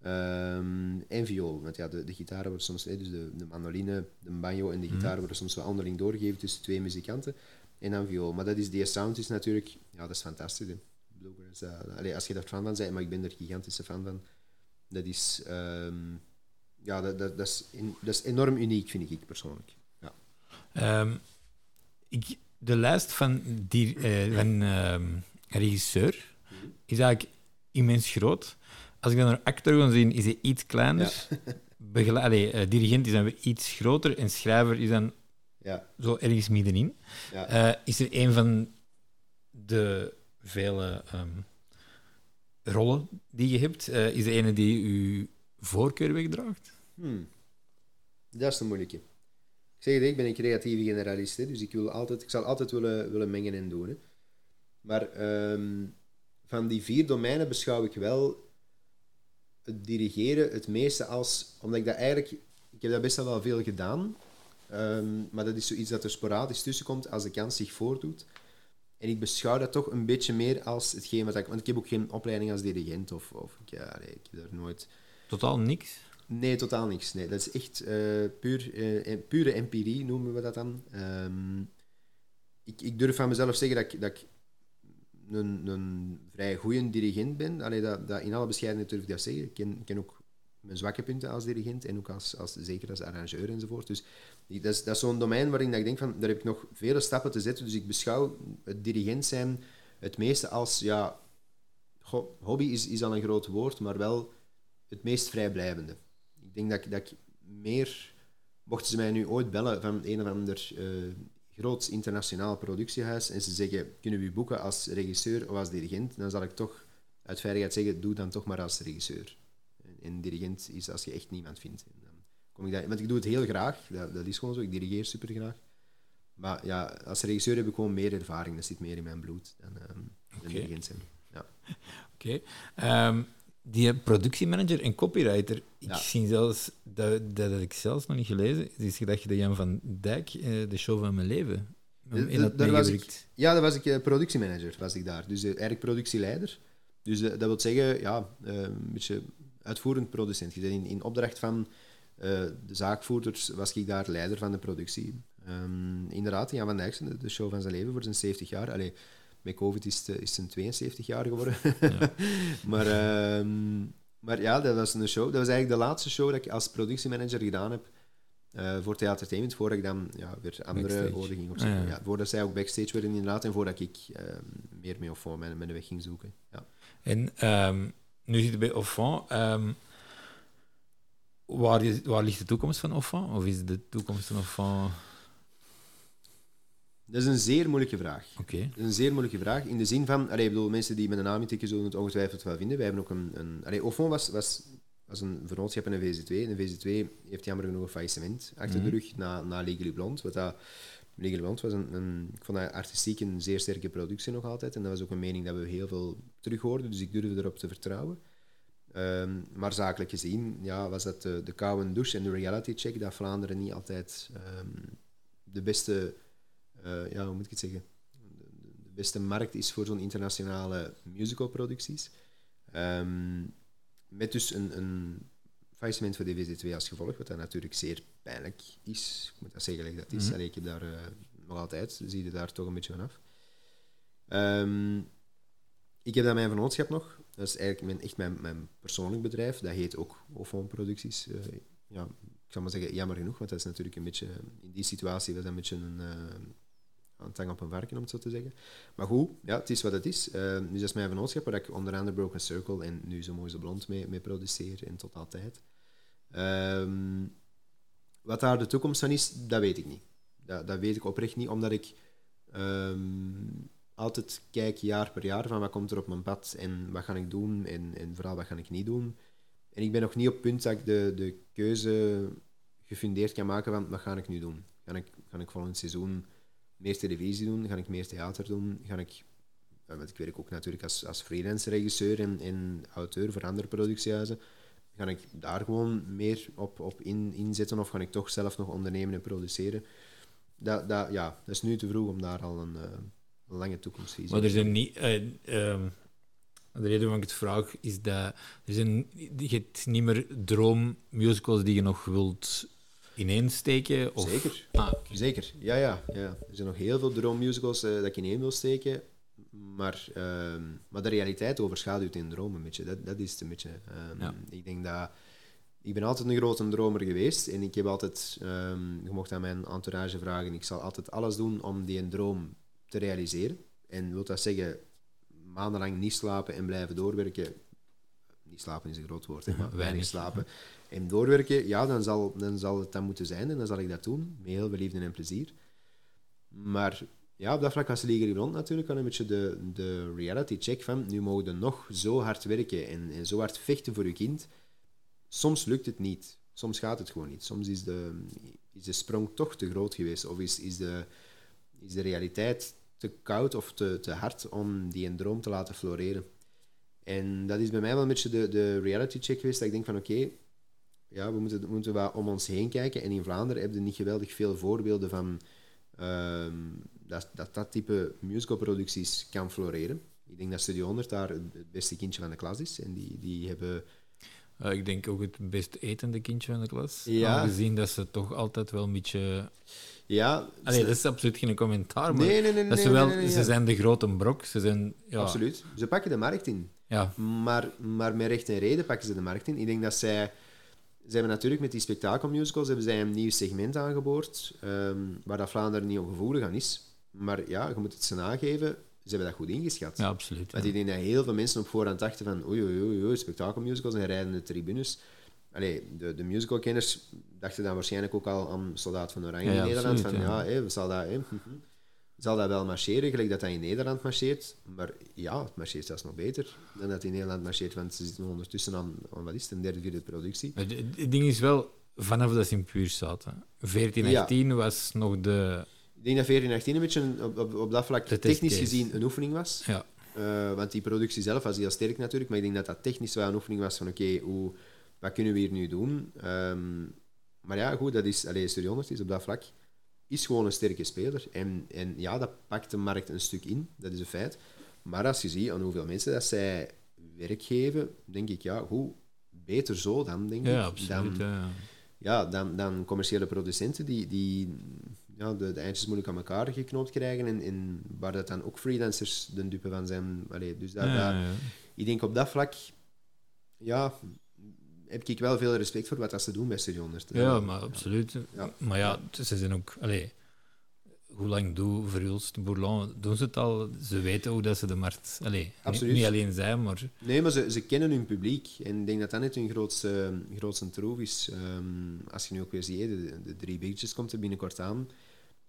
ehm, en viool. Want ja, de, de gitaren worden soms, hè, dus de, de mandoline, de banjo en de gitaar worden soms wel onderling doorgegeven tussen twee muzikanten. En dan viool. Maar dat is, die sound is natuurlijk, ja, dat is fantastisch. Hè. Bluegrass, eh, allee, als je daar fan van bent, maar ik ben er gigantische fan van. Dat is, ehm, ja, dat, dat, dat, is in- dat is enorm uniek, vind ik persoonlijk. Ja. Ehm, ik, de lijst van, die, eh, van ehm, regisseur is eigenlijk immens groot. Als ik dan naar actor ga zien, is hij iets kleiner. Allee, eh, dirigent is dan weer iets groter en schrijver is dan Ja, zo ergens middenin. ja. Eh, is er een van de vele ehm, rollen die je hebt, is er ene die uw voorkeur wegdraagt? Hmm. Dat is een moeilijke. Zeg ik ben een creatieve generalist, hè, dus ik, wil altijd, ik zal altijd willen, willen mengen en doen. Hè. Maar ehm, van die vier domeinen beschouw ik wel het dirigeren het meeste als... Omdat ik dat eigenlijk... Ik heb dat best wel veel gedaan, ehm, maar dat is zoiets dat er sporadisch tussenkomt als de kans zich voordoet. En ik beschouw dat toch een beetje meer als hetgeen wat ik... Want ik heb ook geen opleiding als dirigent, of, of ik, ja, ik heb daar nooit... Totaal niks. Nee, totaal niks. Nee, dat is echt eh, puur, eh, pure empirie, noemen we dat dan. Ehm, ik, ik durf van mezelf zeggen dat ik, dat ik een, een vrij goede dirigent ben. Allee, dat, dat in alle bescheidenheid durf ik dat zeggen. Ik ken, ik ook mijn zwakke punten als dirigent en ook als, als, zeker als arrangeur enzovoort. Dus dat is, dat zo'n domein waarin ik denk van, daar heb ik nog vele stappen te zetten. Dus ik beschouw het dirigent zijn het meeste als, ja, hobby is, is al een groot woord, maar wel het meest vrijblijvende. Ik denk dat ik, dat ik meer, mochten ze mij nu ooit bellen van een of ander eh groot internationaal productiehuis en ze zeggen, kunnen we u boeken als regisseur of als dirigent, dan zal ik toch uit veiligheid zeggen, doe dan toch maar als regisseur. En, en dirigent is als je echt niemand vindt. En dan kom ik daar, want ik doe het heel graag, dat, dat is gewoon zo, ik dirigeer super graag. Maar ja, als regisseur heb ik gewoon meer ervaring, dat zit meer in mijn bloed dan, ehm dan dirigent zijn. Ja. Oké. Ehm, die productiemanager en copywriter, ik zie zelfs, dat, dat ik zelfs nog niet gelezen, is dat je de Jan van Dijk, eh, de show van mijn leven, De- in de- dat daar was ik- meegewerkt. Ja, dat was ik eh, productiemanager, was ik daar. Dus eh, eigenlijk productieleider. Dus eh, dat wil zeggen, ja, eh, een beetje uitvoerend producent. In, in opdracht van eh, de zaakvoerders was ik daar leider van de productie. Ehm, inderdaad, Jan van Dijksen, de, de show van zijn leven voor zijn 70 jaar. Allee, met COVID is het, eh, is het zijn 72 jaar geworden. maar, ehm, maar ja, dat was een show. Dat was eigenlijk de laatste show dat ik als productiemanager gedaan heb eh, voor Theatertainment, voordat ik dan ja, weer andere oren ging opzetten. Ah, ja. ja. voordat zij ook backstage werden inderdaad en voordat ik ehm, meer mee of voor mijn, mijn weg ging zoeken. Ja. En ehm, nu zit je bij Offan. ehm, waar, waar ligt de toekomst van Offan? Of is de toekomst van Offan... Dat is een zeer moeilijke vraag. Oké. Dat is een zeer moeilijke vraag. In de zin van, allee, ik bedoel, mensen die met een naam intikken zullen het ongetwijfeld wel vinden. Wij hebben ook een. een allee, was, was, was een vernootschap in een VZ2. En de VZ2 heeft jammer genoeg een faillissement achter de rug na, na Legally Blonde. Wat dat, Legally Blonde was een, een. Ik vond dat artistiek een zeer sterke productie nog altijd. En dat was ook een mening dat we heel veel terughoorden. Dus ik durfde erop te vertrouwen. Ehm, maar zakelijk gezien ja, was dat de, de koude douche en de reality check dat Vlaanderen niet altijd ehm, de beste, eh, ja, hoe moet ik het zeggen, de, beste markt is voor zo'n internationale musicalproducties. Ehm met dus een, een faillissement voor DVZ2 als gevolg, wat dat natuurlijk zeer pijnlijk is. Ik moet dat zeggen, dat is. Ik heb daar eh, nog altijd, zie je daar toch een beetje van af. Ehm, ik heb dan mijn vernootschap nog. Dat is eigenlijk mijn, echt mijn, mijn persoonlijk bedrijf. Dat heet ook Ofon Producties. Eh, ja, ik zal maar zeggen, jammer genoeg, want dat is natuurlijk een beetje... In die situatie was dat een beetje een... een tang op een varken, om het zo te zeggen. Maar goed, ja, het is wat het is. Eh, dus dat is mijn vernootschap, waar ik onder andere Broken Circle en nu Zo Mooi Zo Blond mee, mee produceer, en tot altijd. Ehm, wat daar de toekomst van is, dat weet ik niet. Dat, dat weet ik oprecht niet, omdat ik ehm, altijd kijk jaar per jaar van wat komt er op mijn pad en wat ga ik doen en, en vooral wat ga ik niet doen. En ik ben nog niet op het punt dat ik de, de keuze gefundeerd kan maken van wat ga ik nu doen. Ga ik, ga ik volgend seizoen meer televisie doen? Ga ik meer theater doen? Ga ik, ja, want ik werk ook natuurlijk als, als freelance regisseur en, en auteur voor andere productiehuizen. Ga ik daar gewoon meer op, op in, inzetten of ga ik toch zelf nog ondernemen en produceren? Dat, dat, ja, dat is nu te vroeg om daar al een, eh, een lange toekomstvisie Maar er zijn niet... eh, ehm, de reden waarom ik het vraag is dat er zijn, je hebt niet meer droommusicals die je nog wilt ineensteken. Of... Zeker. Ah, Zeker, ja, ja, ja. Er zijn nog heel veel droommusicals eh, dat ik in één wil steken. Maar, ehm, maar de realiteit overschaduwt in dromen een beetje. Dat, dat is het een beetje. Ja. Ik denk dat... Ik ben altijd een grote dromer geweest. En ik heb altijd... ehm, je mocht aan mijn entourage vragen. Ik zal altijd alles doen om die droom te realiseren. En wil dat zeggen... Maandenlang niet slapen en blijven doorwerken. Niet slapen is een groot woord, hè, maar weinig. slapen. En doorwerken, ja, dan zal, dan zal het dat moeten zijn. En dan zal ik dat doen. Met heel veel liefde en plezier. Maar ja, op dat vlak was Legally Blonde natuurlijk wel een beetje de, de reality check van nu mogen we nog zo hard werken en, en zo hard vechten voor je kind. Soms lukt het niet. Soms gaat het gewoon niet. Soms is de, is de sprong toch te groot geweest. Of is, is, de, is de realiteit te koud of te, te hard om die een droom te laten floreren. En dat is bij mij wel een beetje de, de reality check geweest. Dat ik denk van oké, ja, we moeten, we moeten wat om ons heen kijken. En in Vlaanderen hebben we niet geweldig veel voorbeelden van ehm, dat, dat dat type musicalproducties kan floreren. Ik denk dat Studio 100 daar het beste kindje van de klas is. En die, die hebben... eh, ik denk ook het best etende kindje van de klas. Ja. Aangezien dat ze toch altijd wel een beetje... Ja, Allee, dat is absoluut geen commentaar, maar Nee, nee, nee, dat nee, wel, nee, nee, nee, ze ja. zijn de grote brok. Ze zijn, ja, absoluut. Ze pakken de markt in. Ja, Maar, maar met recht en reden pakken ze de markt in. Ik denk dat zij... Ze hebben natuurlijk met die spektakelmusicals hebben zij een nieuw segment aangeboord, ehm, waar dat Vlaanderen niet ongevoelig aan is. Maar ja, je moet het ze nageven, ze hebben dat goed ingeschat. ja absoluut. Want ja. ik denk dat heel veel mensen op voorhand dachten van oei, oei, oei, oei spektakelmusicals en rijdende tribunes. Allee, de, de musicalkenners dachten dan waarschijnlijk ook al aan Soldaat van Oranje Ja, in Nederland. absoluut, van ja. ja, hé, zal, dat, hé. zal dat wel marcheren, gelijk dat dat in Nederland marcheert. Maar ja, het marcheert zelfs nog beter dan dat in Nederland marcheert, want ze zitten ondertussen aan, aan wat is het, een derde, vierde productie. Het ding is wel, vanaf dat ze in puur zaten. 14, Ja. 18 was nog de... Ik denk dat 14 18 een beetje op, op, op dat vlak technisch gezien een oefening was. Ja, Eh, want die productie zelf was heel sterk natuurlijk, maar ik denk dat dat technisch wel een oefening was van oké, hoe wat kunnen we hier nu doen? Ehm, maar ja, goed, dat is, allee, Studio 100 is op dat vlak is gewoon een sterke speler. En, en ja, dat pakt de markt een stuk in, dat is een feit. Maar als je ziet aan hoeveel mensen dat zij werk geven, denk ik, ja, hoe beter zo dan, denk ja ik, absoluut. dan, ja. ja, dan, dan commerciële producenten die, die ja, de, de eindjes moeilijk aan elkaar geknoopt krijgen en, en waar dat dan ook freelancers de dupe van zijn. Allee, dus dat, ja. ik denk op dat vlak, ja, heb ik wel veel respect voor wat dat ze doen bij Studio 100. Ja, maar absoluut. Ja. Maar ja, ze zijn ook... Allee, hoe lang doen Verhulst, Bourlon, doen ze het al? Ze weten hoe dat ze de markt... Allee, niet- Absoluut. niet alleen zij, maar... Nee, maar ze, ze kennen hun publiek. En ik denk dat dat net hun grootste, grootste troef is. Ehm, als je nu ook weer ziet, de, de drie biggetjes komt er binnenkort aan.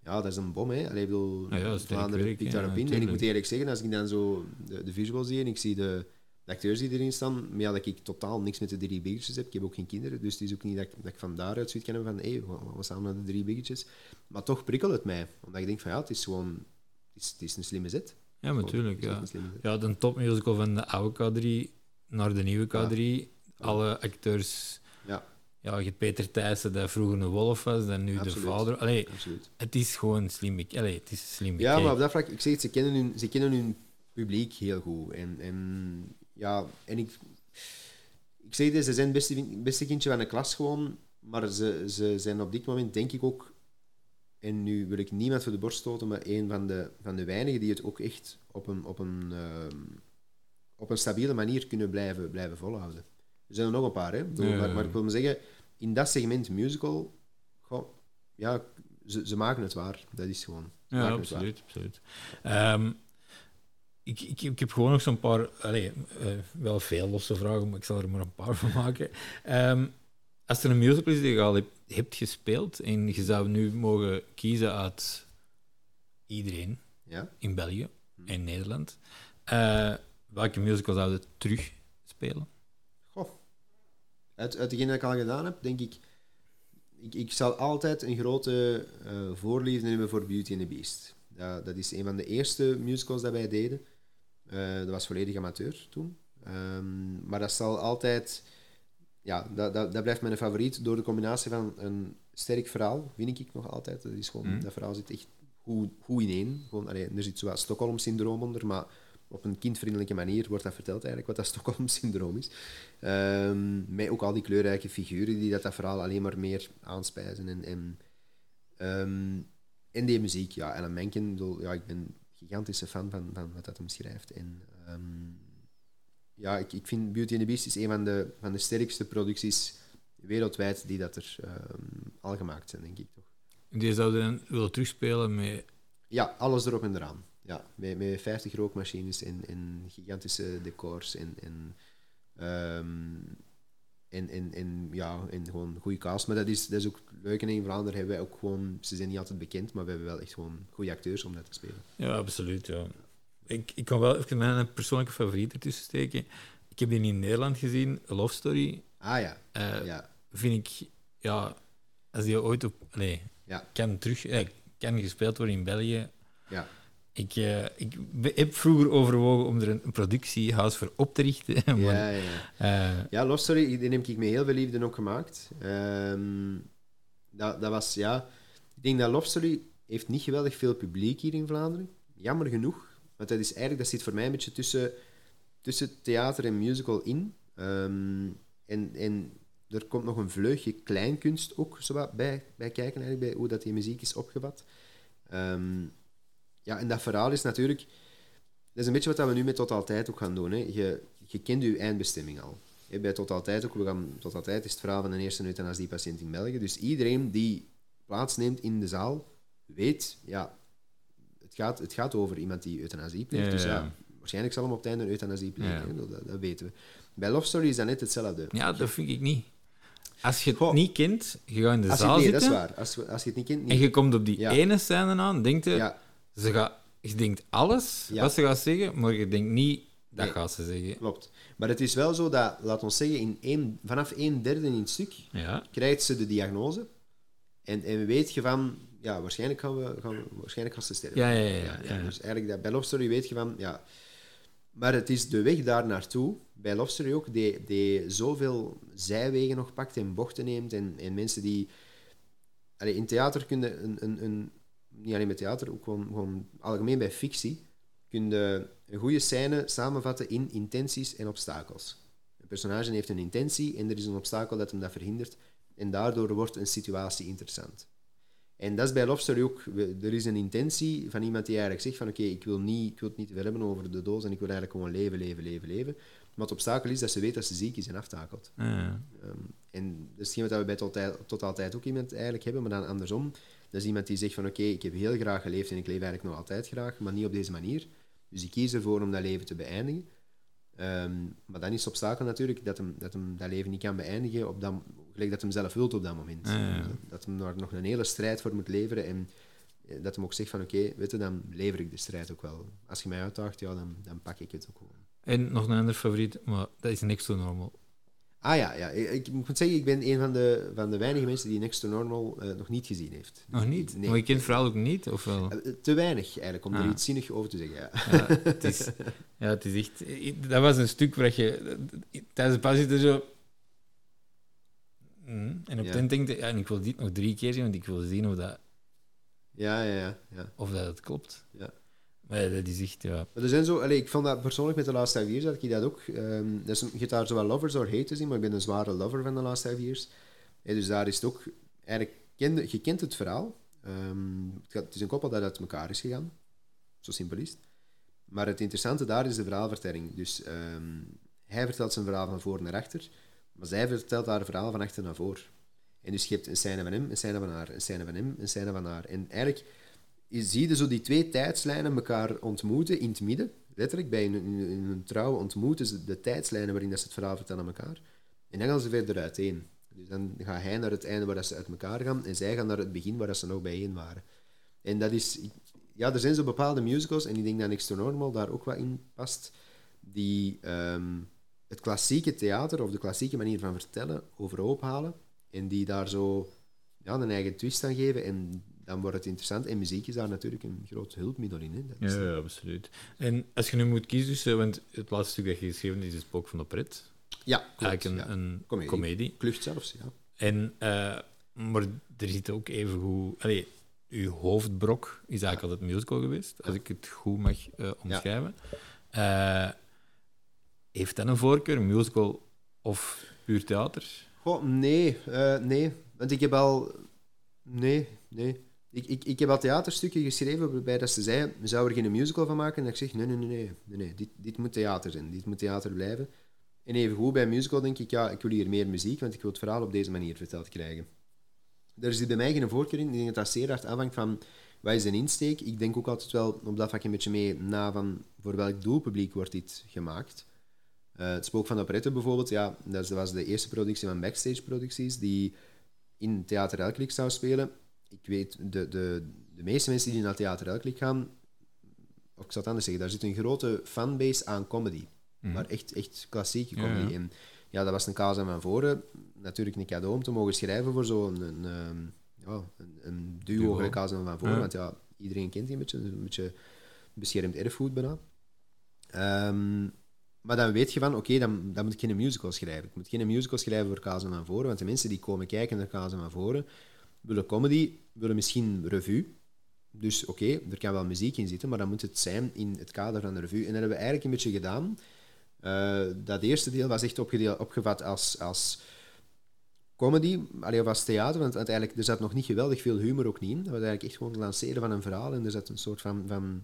Ja, dat is een bom, hè. Allee, ik bedoel, Ah ja, Vlaanderen werk, pikt ja, daarop in. En ik moet eerlijk zeggen, als ik dan zo de, de visuals zie en ik zie de, de acteurs die erin staan, maar ja, dat ik totaal niks met de drie biggetjes heb. Ik heb ook geen kinderen, dus het is ook niet dat ik, dat ik van daaruit zoiets kan hebben van, hé, hey, we staan naar de drie biggetjes. Maar toch prikkelt het mij. Omdat ik denk van, ja, het is gewoon... Het is, het is een slimme zet. Ja, natuurlijk, ja. Ja, de topmusical van de oude K3 naar de nieuwe K3. Alle acteurs... Ja, Ja, je hebt Peter Thijssen, dat vroeger een wolf was, dan nu Absoluut. de vader. Allee, absoluut. het is gewoon slim. Allee, het is slim Ja, maar op dat vlak, ik zeg het, ze kennen hun, ze kennen hun publiek heel goed. En, en ja, en ik, ik zeg het, ze zijn het beste, beste kindje van de klas gewoon, maar ze, ze zijn op dit moment denk ik ook, en nu wil ik niemand voor de borst stoten, maar een van de, van de weinigen die het ook echt op een, op een, ehm, op een stabiele manier kunnen blijven, blijven volhouden. Er zijn er nog een paar, hè. Bedoel, Ja, maar, ik wil maar zeggen, in dat segment musical, goh, ja, ze, ze maken het waar. Dat is gewoon. Ja, absoluut. absoluut. Ehm, ik, ik, ik heb gewoon nog zo'n paar, allee, eh, wel veel losse vragen, maar ik zal er maar een paar van maken. Ehm, als er een musical is die je al hebt, hebt gespeeld en je zou nu mogen kiezen uit iedereen Ja? in België Hm. en Nederland, eh, welke musical zou je terug spelen? Goh. Uit, uit degene dat ik al gedaan heb, denk ik... Ik, ik zal altijd een grote eh, voorliefde hebben voor Beauty and the Beast. Dat, dat is een van de eerste musicals dat wij deden. Eh, dat was volledig amateur toen. Ehm, maar dat zal altijd... Ja, dat, dat, dat blijft mijn favoriet door de combinatie van een sterk verhaal, vind ik nog altijd. Dat, is gewoon, Mm. dat verhaal zit echt goed, goed ineen. Gewoon, allee, er zit zo'n Stockholm-syndroom onder, maar op een kindvriendelijke manier wordt dat verteld eigenlijk, wat dat Stockholm-syndroom is. Ehm, met ook al die kleurrijke figuren die dat, dat verhaal alleen maar meer aanspijzen. En, en, en die muziek, ja. Alan Menken, ja, ik ben gigantische fan van, van wat dat hem schrijft. En ehm, ja, ik, ik vind Beauty and the Beast is een van de, van de sterkste producties wereldwijd die dat er ehm, al gemaakt zijn, denk ik toch. Die zouden dan willen terugspelen met... Ja, alles erop en eraan. Ja, met, met 50 rookmachines en, en gigantische decors en, en, ehm, en, en, en, ja, en gewoon goede cast. Maar dat is, dat is ook leuk. En in Vlaanderen hebben wij ook gewoon... Ze zijn niet altijd bekend, maar we hebben wel echt gewoon goede acteurs om dat te spelen. Ja, absoluut. Ja. Ik, ik kan wel even mijn persoonlijke favoriet ertussen steken. Ik heb die in Nederland gezien, Love Story. Ah ja, Eh, ja, Vind ik, ja, als die ooit op, nee, ja, kan terug, eh, kan gespeeld worden in België. ja. Ik, eh, ik heb vroeger overwogen om er een, een productiehuis voor op te richten. maar, ja, ja, eh, Ja, Love Story, die heb ik met heel veel liefde ook gemaakt. Ehm, dat, dat was, ja... Ik denk dat Love Story heeft niet geweldig veel publiek hier in Vlaanderen. Jammer genoeg. Want dat is eigenlijk, dat zit voor mij een beetje tussen, tussen theater en musical in. Ehm, en, en er komt nog een vleugje kleinkunst ook zowat bij, bij kijken, eigenlijk, bij hoe dat die muziek is opgevat. Ehm, ja, en dat verhaal is natuurlijk... Dat is een beetje wat we nu met Tot Altijd ook gaan doen. Hè. Je, je kent je eindbestemming al. Bij Tot Altijd ook, we gaan, Tot Altijd is het verhaal van de eerste euthanasiepatiënt in België. Dus iedereen die plaatsneemt in de zaal, weet, ja, het gaat, het gaat over iemand die euthanasie pleegt. Ja, dus ja, waarschijnlijk zal hem op het einde een euthanasie plegen. Ja. Dat, dat weten we. Bij Love Story is dat net hetzelfde. Ja, dat vind ik niet. Als je het Goh. niet kent, je gaat in de Als je, zaal nee, dat zitten is waar. Als, je het niet kent, en niet. je komt op die Ja. ene scène aan, denkt je, Ja, ze gaat, je denkt alles Ja. wat ze gaat zeggen, maar je denkt niet, dat Nee. gaat ze zeggen. klopt. Maar het is wel zo dat, laat ons zeggen, in één, vanaf een derde in het stuk Ja, krijgt ze de diagnose. En, en weet je van, ja, waarschijnlijk gaan we, gaan we waarschijnlijk gaan ze sterven. ja, ja. ja, ja, ja. Dus eigenlijk, dat, bij Love Story weet je van, ja... Maar het is de weg daar naartoe, bij Love Story ook, die, die zoveel zijwegen nog pakt en bochten neemt. En, en mensen die... Allee, in theater kun je een, een, een... Niet alleen bij theater, ook gewoon, gewoon algemeen bij fictie, kun je een goede scène samenvatten in intenties en obstakels. Een personage heeft een intentie en er is een obstakel dat hem dat verhindert. En daardoor wordt een situatie interessant. En dat is bij Love Story ook. Er is een intentie van iemand die eigenlijk zegt van oké, ik wil niet, ik wil het niet veel hebben over de dood en ik wil eigenlijk gewoon leven, leven, leven, leven. Maar het obstakel is dat ze weet dat ze ziek is en aftakelt. Ja. Ehm, en dat is hetgeen wat we bij tot, tot altijd ook iemand eigenlijk hebben, maar dan andersom. Dat is iemand die zegt van oké, ik heb heel graag geleefd en ik leef eigenlijk nog altijd graag, maar niet op deze manier. Dus ik kies ervoor om dat leven te beëindigen. Ehm, maar dan is het obstakel natuurlijk dat hem, dat hem dat leven niet kan beëindigen op dat, gelijk dat hem zelf wilt op dat moment. Ja, ja, ja. Dat hem daar nog een hele strijd voor moet leveren en eh, dat hem ook zegt van oké, weet je, dan lever ik de strijd ook wel. Als je mij uitdaagt, ja, dan, dan pak ik het ook gewoon. En nog een ander favoriet, maar dat is niks to normal. Ah ja, ja. Ik, ik moet zeggen, ik ben een van de, van de weinige mensen die Next to Normal eh, nog niet gezien heeft. Nog niet? Nee. Maar je kent het verhaal ook niet, of wel? Eh, Te weinig eigenlijk, om er Ah. iets zinnig over te zeggen. Ja. Ja, het is, ja, het is echt... Dat was een stuk waar je tijdens de pauze zit er zo... Mm, en op Ja. den denk je, ja, en ik wil dit nog drie keer zien, want ik wil zien of dat, Ja, ja, ja, ja. of dat het klopt. Ja. Ja, dat is echt, ja... Maar zijn zo, ik vond dat persoonlijk met de Last Five Years, had ik dat ook. dat is, je hebt daar zowel lovers or haters in, maar ik ben een zware lover van de Last Five Years. Dus daar is het ook, eigenlijk, kende, je kent het verhaal. Ehm, het is een koppel dat uit elkaar is gegaan. Zo simpel is het. Maar het interessante daar is de verhaalvertelling. Dus ehm, hij vertelt zijn verhaal van voor naar achter, maar zij vertelt haar verhaal van achter naar voor. En dus je hebt een scène van hem, een scène van haar, een scène van hem, een scène van haar. En eigenlijk je zie je zo die twee tijdslijnen elkaar ontmoeten in het midden. Letterlijk, bij een trouw ontmoeten ze de tijdslijnen waarin dat ze het verhaal vertellen aan elkaar. En dan gaan ze verder uiteen. Dus dan gaat hij naar het einde waar ze uit elkaar gaan en zij gaan naar het begin waar ze nog bijeen waren. En dat is... Ja, er zijn zo bepaalde musicals, en ik denk dat Next to Normal daar ook wat in past, die ehm, het klassieke theater of de klassieke manier van vertellen overhoop halen en die daar zo ja, een eigen twist aan geven en dan wordt het interessant. En muziek is daar natuurlijk een groot hulpmiddel in. Hè. Dat is- Ja, ja, absoluut. En als je nu moet kiezen tussen, want het laatste stuk dat je geschreven hebt is het Spook van de Pret. ja klopt. Eigenlijk een, ja. een Comedie. comedie. Klucht zelfs, ja. En, eh, maar er zit ook even goed... Allee, uw hoofdbrok is eigenlijk altijd musical geweest, als ik het goed mag eh, omschrijven. Eh, heeft dat een voorkeur, musical of puur theater? Goh, nee, nee. Want ik heb al... Nee, nee. Ik, ik, ik heb al theaterstukken geschreven waarbij dat ze zei, we zouden er geen musical van maken. En ik zeg, nee, nee, nee, nee. nee. Dit, dit moet theater zijn. Dit moet theater blijven. En even goed, bij musical denk ik, ja, ik wil hier meer muziek, want ik wil het verhaal op deze manier verteld krijgen. Er zit bij mij voorkeur in. Ik denk dat dat zeer hard afhangt van wat is een insteek. Ik denk ook altijd wel op dat vak een beetje mee na van voor welk doelpubliek wordt dit gemaakt. Eh, het Spook van de Operette bijvoorbeeld, ja, dat was de eerste productie van Backstage Producties die in Theater Elklik zou spelen. Ik weet, de, de, de meeste mensen die naar Theater Elklik gaan, of ik zal het anders zeggen, daar zit een grote fanbase aan comedy. Maar echt, echt klassieke Mhm. Ja, comedy. ja. En ja, dat was een kaas aan van voren. Natuurlijk een cadeau om te mogen schrijven voor zo'n een, ehm, ja, een, een duo, Duo. kaas aan van voren. Ja. Want ja, iedereen kent die een beetje, een beetje beschermd erfgoed bijna. Ehm, maar dan weet je van, oké, dan, dan moet ik geen musical schrijven. Ik moet geen musical schrijven voor Kazen van Voren, want de mensen die komen kijken naar Kazen van Voren willen comedy, willen misschien revue. Dus oké, er kan wel muziek in zitten, maar dan moet het zijn in het kader van de revue. En dat hebben we eigenlijk een beetje gedaan. Eh, dat eerste deel was echt opgevat als, als comedy, allee, of als theater, want uiteindelijk er zat nog niet geweldig veel humor ook niet in. Dat was eigenlijk echt gewoon het lanceren van een verhaal en er zat een soort van, van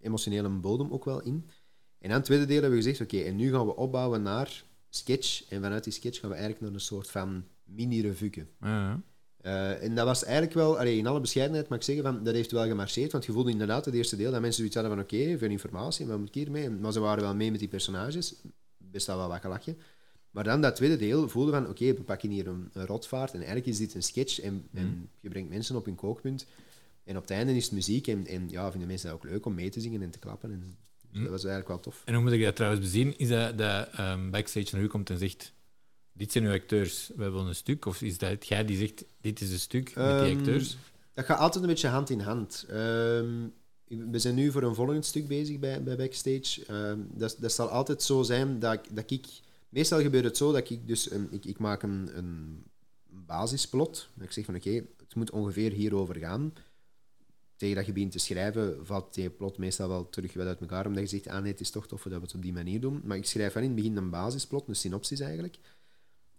emotionele bodem ook wel in. En aan het tweede deel hebben we gezegd, oké, en nu gaan we opbouwen naar sketch. En vanuit die sketch gaan we eigenlijk naar een soort van mini-revuke. Ja, Uh, en dat was eigenlijk wel, allee, in alle bescheidenheid mag ik zeggen, van, dat heeft wel gemarcheerd. Want je voelde inderdaad het eerste deel dat mensen zoiets hadden van oké, veel informatie, wat moet ik hiermee? Maar ze waren wel mee met die personages. Best wel wat gelachje. Maar dan dat tweede deel voelde van oké, we pakken hier een, een, rotvaart en eigenlijk is dit een sketch en, en, Mm. je brengt mensen op hun kookpunt. En op het einde is het muziek en, en ja, vinden mensen dat ook leuk om mee te zingen en te klappen. En, dus Mm. dat was eigenlijk wel tof. En hoe moet ik dat trouwens bezien? Is dat dat ehm, backstage naar u komt en zegt: Dit zijn uw acteurs, we willen een stuk? Of is dat jij die zegt: Dit is een stuk met die Ehm, acteurs? Dat gaat altijd een beetje hand in hand. Ehm, we zijn nu voor een volgend stuk bezig bij, bij Backstage. Ehm, dat, dat zal altijd zo zijn dat, ik- dat ik... Meestal gebeurt het zo dat ik dus... Een, ik, ik maak een, een basisplot. Dat ik zeg van oké, het moet ongeveer hierover gaan. Tegen dat je begint te schrijven, valt die plot meestal wel terug wel uit elkaar. Omdat je zegt, ah nee, het is toch tof dat we het op die manier doen. Maar ik schrijf van in het begin een basisplot, een synopsis eigenlijk.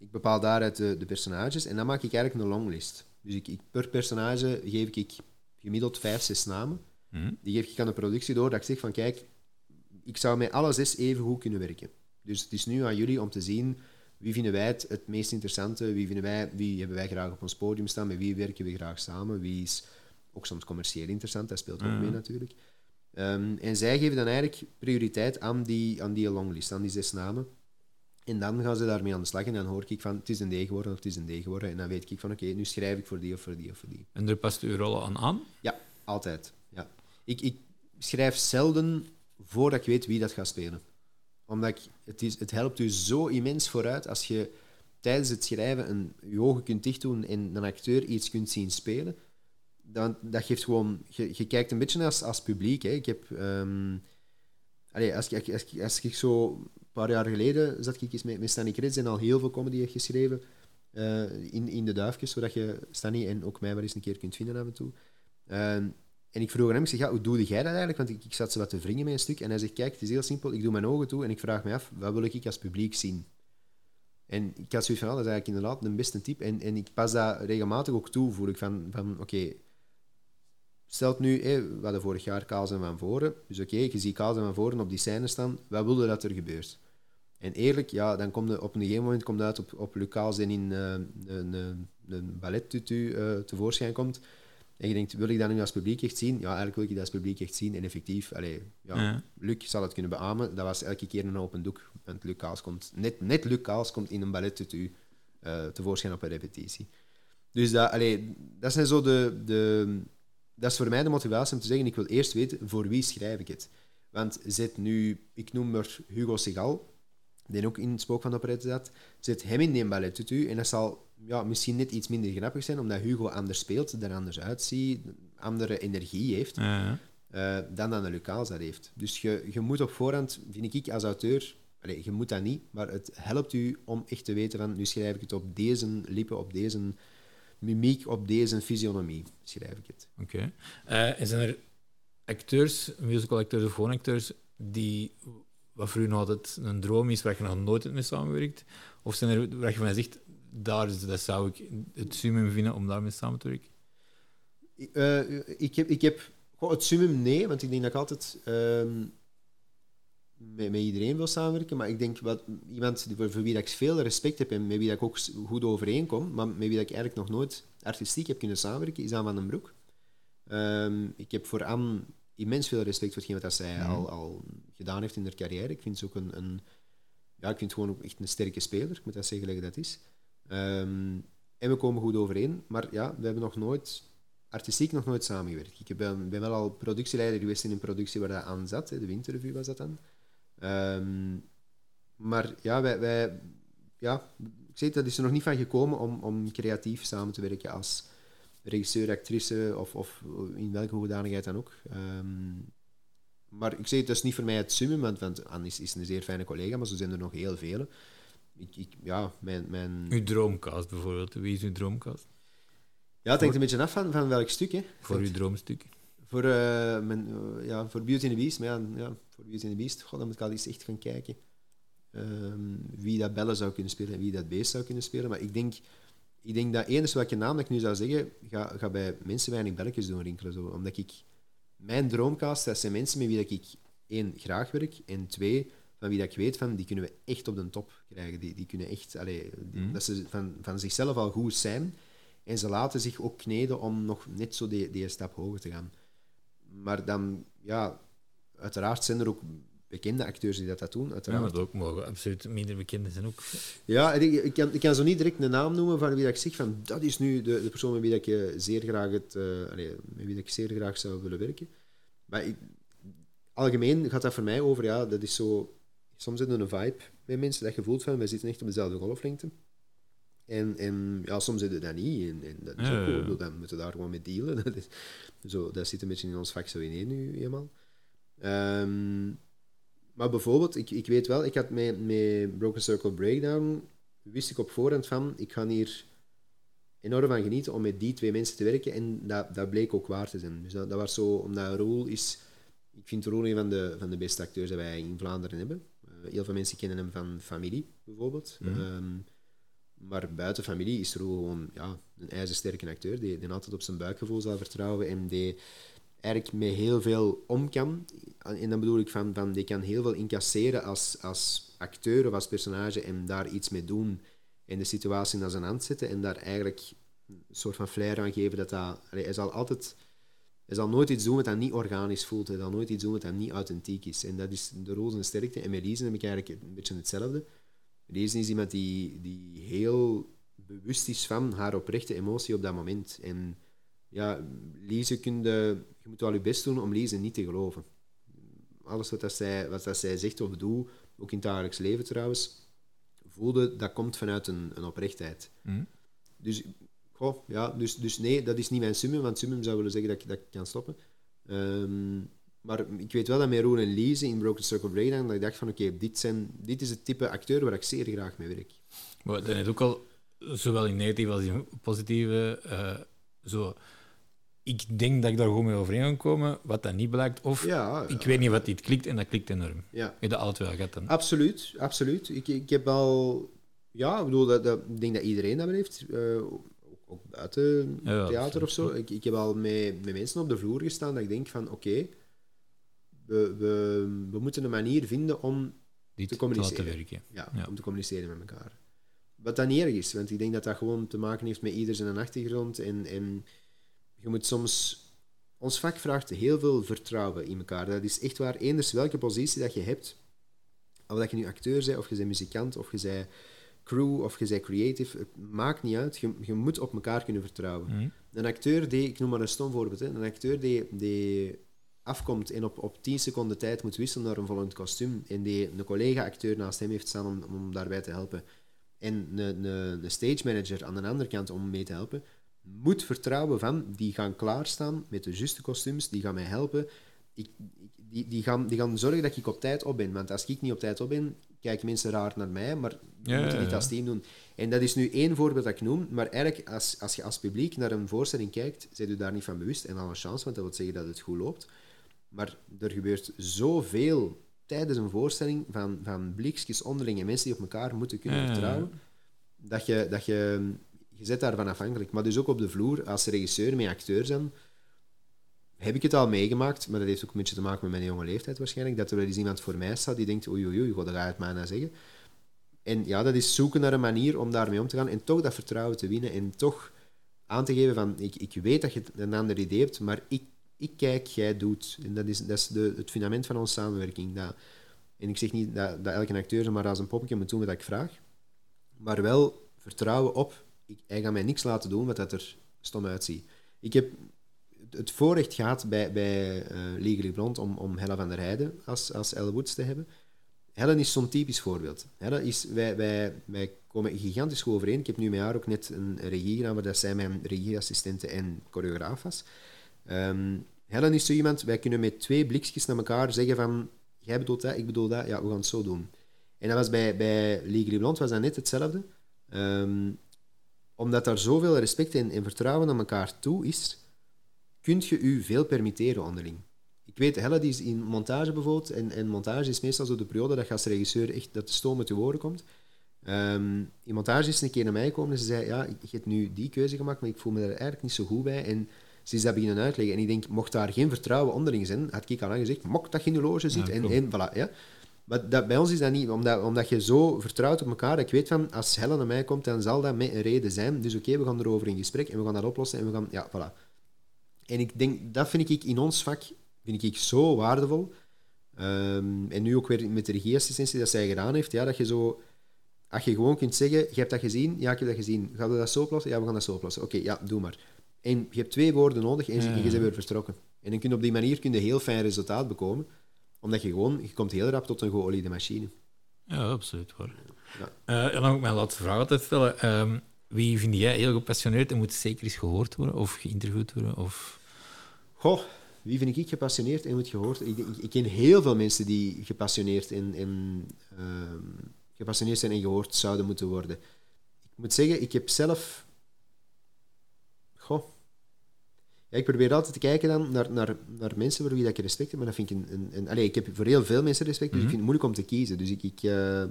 Ik bepaal daaruit de, de personages en dan maak ik eigenlijk een longlist. Dus ik, ik, per personage geef ik gemiddeld vijf, zes namen. Hm? Die geef ik aan de productie door, dat ik zeg van kijk, ik zou met alle zes even goed kunnen werken. Dus het is nu aan jullie om te zien wie vinden wij het, het meest interessante, wie, vinden wij, wie hebben wij graag op ons podium staan, met wie werken we graag samen, wie is ook soms commercieel interessant, dat speelt ook Mhm. mee natuurlijk. Ehm, en zij geven dan eigenlijk prioriteit aan die, aan die longlist, aan die zes namen. En dan gaan ze daarmee aan de slag en dan hoor ik van het is een D geworden of het is een D geworden. En dan weet ik van oké, nu schrijf ik voor die of voor die of voor die. En daar past uw rol aan aan? Ja, altijd. Ja. Ik, ik schrijf zelden voordat ik weet wie dat gaat spelen. Omdat ik, het, is, het helpt u zo immens vooruit als je tijdens het schrijven een, je ogen kunt dicht doen en een acteur iets kunt zien spelen. Dan, dat geeft gewoon... Je, je kijkt een beetje als, als publiek. Hè. Ik heb... ehm, allee, als, ik, als, ik, als ik zo... Paar jaar geleden zat ik eens met, met Stanny Krits en al heel veel comedy geschreven eh, in, in de duifjes, zodat je Stanny en ook mij wel eens een keer kunt vinden af en toe. Ehm, en ik vroeg hem, ik zeg, ja, hoe doe jij dat eigenlijk? Want ik, ik zat zo wat te wringen met een stuk. En hij zegt, kijk, het is heel simpel. Ik doe mijn ogen toe en ik vraag me af, wat wil ik als publiek zien? En ik had zoiets van, ah, dat is eigenlijk inderdaad een beste tip. En, en ik pas dat regelmatig ook toe, voel ik van, van oké, stelt nu, hé, we hadden vorig jaar Kaas en Van Voren. Dus oké, je ziet Kaas en Van Voren op die scène staan. Wat wilde dat er gebeurt? En eerlijk, ja, dan komt op een gegeven moment komt uit op, op Lucas en in eh, een, een, ballettutu eh, tevoorschijn komt. En je denkt, wil ik dat nu als publiek echt zien? Ja, eigenlijk wil ik dat als publiek echt zien. En effectief, allee, ja, Ja. Luc zal het kunnen beamen. Dat was elke keer een open doek. Want Luc Kaas komt, net, net Luc Kaas komt in een ballettutu eh tevoorschijn op een repetitie. Dus dat, allee, dat zijn zo de, de... Dat is voor mij de motivatie om te zeggen, ik wil eerst weten, voor wie schrijf ik het? Want zet nu... Ik noem maar Hugo Segal, die ook in het spook van de operette zat. Zet hem in die ballettutu en dat zal ja, misschien net iets minder grappig zijn, omdat Hugo anders speelt, er anders uitziet, andere energie heeft, Ja, eh, dan dat een Lucas dat heeft. Dus je, je moet op voorhand, vind ik als auteur, allee, je moet dat niet, maar het helpt u om echt te weten van, nu schrijf ik het op deze lippen, op deze mimiek, op deze fysionomie, schrijf ik het. Oké. Eh, en zijn er acteurs, musical acteurs of gewoon acteurs, die, wat voor u nog altijd een droom is, waar je nog nooit mee samenwerkt? Of zijn er waar je van zegt, daar is, dat zou ik het summum vinden om daarmee samen te werken? Eh, ik heb, ik heb goh, het summum nee, want ik denk dat ik altijd ehm, met, met iedereen wil samenwerken. Maar ik denk wat, iemand voor, voor wie dat ik veel respect heb en met wie dat ik ook goed overeenkom, maar met wie dat ik eigenlijk nog nooit artistiek heb kunnen samenwerken, is Anne van den Broek. Ehm, ik heb voor Anne immens veel respect voor hetgeen wat zij Mhm. al, al gedaan heeft in haar carrière. Ik vind ze ook een, een ja, ik vind gewoon ook echt een sterke speler, ik moet dat zeggen gelijk dat is. Ehm, en we komen goed overeen, maar ja, we hebben nog nooit, artistiek nog nooit samengewerkt. Ik ben, ben wel al productieleider geweest in een productie waar dat aan zat, hè, de Winterrevue was dat dan. Ehm, maar ja, wij, wij, ja, ik zeg, dat is er nog niet van gekomen om, om creatief samen te werken als regisseur, actrice of, of in welke hoedanigheid dan ook. Ehm, maar ik zeg, dat is niet voor mij het summum, want, want Anne is, is een zeer fijne collega, maar zo zijn er nog heel vele. Ik, ik, ja, mijn, mijn... Uw droomcast bijvoorbeeld. Wie is uw droomcast? ja, het hangt een beetje af van, van welk stuk. Hè. Voor uw droomstuk? Voor, eh, mijn, eh, ja, voor Beauty and the Beast, maar ja, ja, voor Beauty and the Beast, god, dan moet ik al eens echt gaan kijken. Ehm, wie dat Belle zou kunnen spelen en wie dat Beest zou kunnen spelen. Maar ik denk, ik denk dat enige welke naam dat ik nu zou zeggen, ga, ga bij mensen weinig belletjes doen rinkelen. Zo. Omdat ik... Mijn droomcast, dat zijn mensen met wie dat ik één, graag werk, en twee, van wie dat ik weet van, die kunnen we echt op de top krijgen. Die, die kunnen echt... Allee, die- Mhm. Dat ze van, van zichzelf al goed zijn. En ze laten zich ook kneden om nog net zo die, die stap hoger te gaan. Maar dan, ja, uiteraard zijn er ook bekende acteurs die dat, dat doen. Ja, Uiteraard. maar ook mogen absoluut minder bekende zijn ook. Ja, ik, kan, ik kan zo niet direct een naam noemen van wie dat ik zeg van dat is nu de, de persoon met wie dat ik eh, zeer graag het, eh, allee, met wie dat ik zeer graag zou willen werken. Maar ik, algemeen gaat dat voor mij over, ja, dat is zo. Soms zit er een vibe bij mensen dat je voelt van wij zitten echt op dezelfde golflengte. En, en ja, soms zit het dat niet. En, en dat is Ja, ook ja. Bedoel, Dan moeten we daar gewoon mee dealen. Dat, is, zo, dat zit een beetje in ons vak zo ineen nu eenmaal. Ehm, maar bijvoorbeeld, ik, ik weet wel, ik had met, met Broken Circle Breakdown, wist ik op voorhand van, ik ga hier enorm van genieten om met die twee mensen te werken. En dat, dat bleek ook waar te zijn. Dus dat, dat was zo, omdat Roel is, ik vind Roel een van de, van de beste acteurs die wij in Vlaanderen hebben. Eh, heel veel mensen kennen hem van familie, bijvoorbeeld. Mhm. Ehm, maar buiten familie is Roel gewoon ja, een ijzersterke acteur, die, die altijd op zijn buikgevoel zal vertrouwen en die eigenlijk met heel veel om kan. En dan bedoel ik van, van die kan heel veel incasseren als, als acteur of als personage en daar iets mee doen en de situatie naar zijn hand zetten en daar eigenlijk een soort van flair aan geven dat dat... hij zal altijd... Hij zal nooit iets doen wat dat niet organisch voelt. Hij zal nooit iets doen wat dat niet authentiek is. En dat is de zijn sterkte. En met Liesen heb ik eigenlijk een beetje hetzelfde. Liesen is iemand die, die heel bewust is van haar oprechte emotie op dat moment. En ja, Lize kun je, je moet wel je best doen om Lize niet te geloven. Alles wat, dat zij, wat dat zij zegt of doet, ook in het dagelijks leven trouwens, voelde, dat komt vanuit een, een oprechtheid. Mhm. Dus, goh, ja, dus, dus nee, dat is niet mijn summum, want summum zou willen zeggen dat ik, dat ik kan stoppen. Ehm, maar ik weet wel dat met Roel en Lize in Broken Circle Breakdown, dat ik dacht van oké, dit zijn dit is het type acteur waar ik zeer graag mee werk. Maar dan is ook al, zowel in negatieve als in positieve, eh, zo... Ik denk dat ik daar gewoon mee overeen kan komen, wat dat niet blijkt. Of Ja, ik weet niet wat dit klikt en dat klikt enorm. ja. Je dat altijd wel dan. Absoluut, absoluut. Ik, ik heb al... Ja, ik bedoel, dat, dat, ik denk dat iedereen dat heeft. eh, ook, ook buiten Ja, theater absoluut. of zo. Ik, ik heb al met, met mensen op de vloer gestaan dat ik denk van, oké, we, we, we moeten een manier vinden om, Dit te communiceren. werken. ja, Ja. om te communiceren met elkaar. Wat dat niet erg is, want ik denk dat dat gewoon te maken heeft met ieder zijn achtergrond. En, en je moet soms... Ons vak vraagt heel veel vertrouwen in elkaar. Dat is echt waar. Eenders welke positie dat je hebt, of dat je nu acteur bent, of je bent muzikant, of je bent crew, of je bent creative, het maakt niet uit. Je, je moet op elkaar kunnen vertrouwen. Mhm. Een acteur die, ik noem maar een stom voorbeeld, hè, een acteur die, die afkomt en op, op 10 seconden tijd moet wisselen naar een volgend kostuum en die een collega-acteur naast hem heeft staan om, om daarbij te helpen en een, een, een stage manager aan de andere kant om mee te helpen, moet vertrouwen van, die gaan klaarstaan met de juiste kostuums, die gaan mij helpen. Ik, die, die, gaan, die gaan zorgen dat ik op tijd op ben. Want als ik niet op tijd op ben, kijken mensen raar naar mij, maar we Ja, moeten ja. als team doen. En dat is nu één voorbeeld dat ik noem, maar eigenlijk als, als je als publiek naar een voorstelling kijkt, zijn je daar niet van bewust. En al een chance, want dat wil zeggen dat het goed loopt. Maar er gebeurt zoveel tijdens een voorstelling van, van blikjes onderling en mensen die op elkaar moeten kunnen vertrouwen, dat je, dat je, je zit daarvan afhankelijk. Maar dus ook op de vloer, als regisseur met acteur zijn, heb ik het al meegemaakt, maar dat heeft ook een beetje te maken met mijn jonge leeftijd waarschijnlijk, dat er wel eens iemand voor mij staat die denkt, oei oei oei, god, dat ga je het maar naar zeggen. En ja, dat is zoeken naar een manier om daarmee om te gaan en toch dat vertrouwen te winnen en toch aan te geven van, ik, ik weet dat je een ander idee hebt, maar ik, ik kijk, jij doet. En dat is, dat is de, het fundament van onze samenwerking. Dat, en ik zeg niet dat, dat elke acteur maar als een poppetje moet doen wat ik vraag, maar wel vertrouwen op, ik, hij gaat mij niks laten doen wat dat er stom uitziet. Ik heb het voorrecht gehad bij, bij eh Legally Blonde om, om Hella van der Heijden als, als Elle Woods te hebben. Helen is zo'n typisch voorbeeld. Helen is, wij, wij, wij komen gigantisch goed overeen. Ik heb nu met haar ook net een regie gedaan, waar dat zij mijn regieassistente en choreograaf was. Ehm, Helen is zo iemand, wij kunnen met twee blikjes naar elkaar zeggen van jij bedoelt dat, ik bedoel dat, ja, we gaan het zo doen. En dat was bij, bij Legally Blonde was dat net hetzelfde. Ehm, omdat daar zoveel respect en, en vertrouwen naar elkaar toe is, kun je u veel permitteren onderling. Ik weet, Helle die is in montage bijvoorbeeld, en, en montage is meestal zo de periode dat je als regisseur echt dat de stoom uit je oren komt. Ehm, in montage is een keer naar mij gekomen en ze zei, ja, ik, ik heb nu die keuze gemaakt, maar ik voel me daar eigenlijk niet zo goed bij. En ze is dat beginnen uitleggen. En ik denk, mocht daar geen vertrouwen onderling zijn, had ik al lang gezegd, mocht dat je in de loge zit. Ja, en, en voilà, ja. Maar dat, bij ons is dat niet, omdat, omdat je zo vertrouwt op elkaar. dat Ik weet van, als Helen naar mij komt, dan zal dat met een reden zijn. Dus oké, we gaan erover in gesprek en we gaan dat oplossen en we gaan, ja, voilà. En ik denk, dat vind ik in ons vak vind ik zo waardevol. Ehm, en nu ook weer met de regieassistentie dat zij gedaan heeft, ja, dat je zo... Als je gewoon kunt zeggen, je hebt dat gezien, ja, ik heb dat gezien. Gaan we dat zo oplossen? Ja, we gaan dat zo oplossen. Oké, ja, doe maar. En je hebt twee woorden nodig en, Ja. je bent weer vertrokken. En dan kun je op die manier kun je heel fijn resultaat bekomen. Omdat je gewoon, je komt heel rap tot een geoliede machine. Ja, absoluut hoor. Ja. Eh, en dan ook mijn laatste vraag altijd stellen. Ehm, wie vind jij heel gepassioneerd en moet zeker eens gehoord worden of geïnterviewd worden? Of... Goh, wie vind ik gepassioneerd en moet gehoord? Ik, ik, ik ken heel veel mensen die gepassioneerd en, en ehm, gepassioneerd zijn en gehoord zouden moeten worden. Ik moet zeggen, ik heb zelf. Goh. Ja, ik probeer altijd te kijken dan naar, naar, naar mensen voor wie dat ik respect heb, maar dat vind ik een. een, een allee, ik heb voor heel veel mensen respect, dus ik Mhm. vind het moeilijk om te kiezen. Dus ik. ik eh,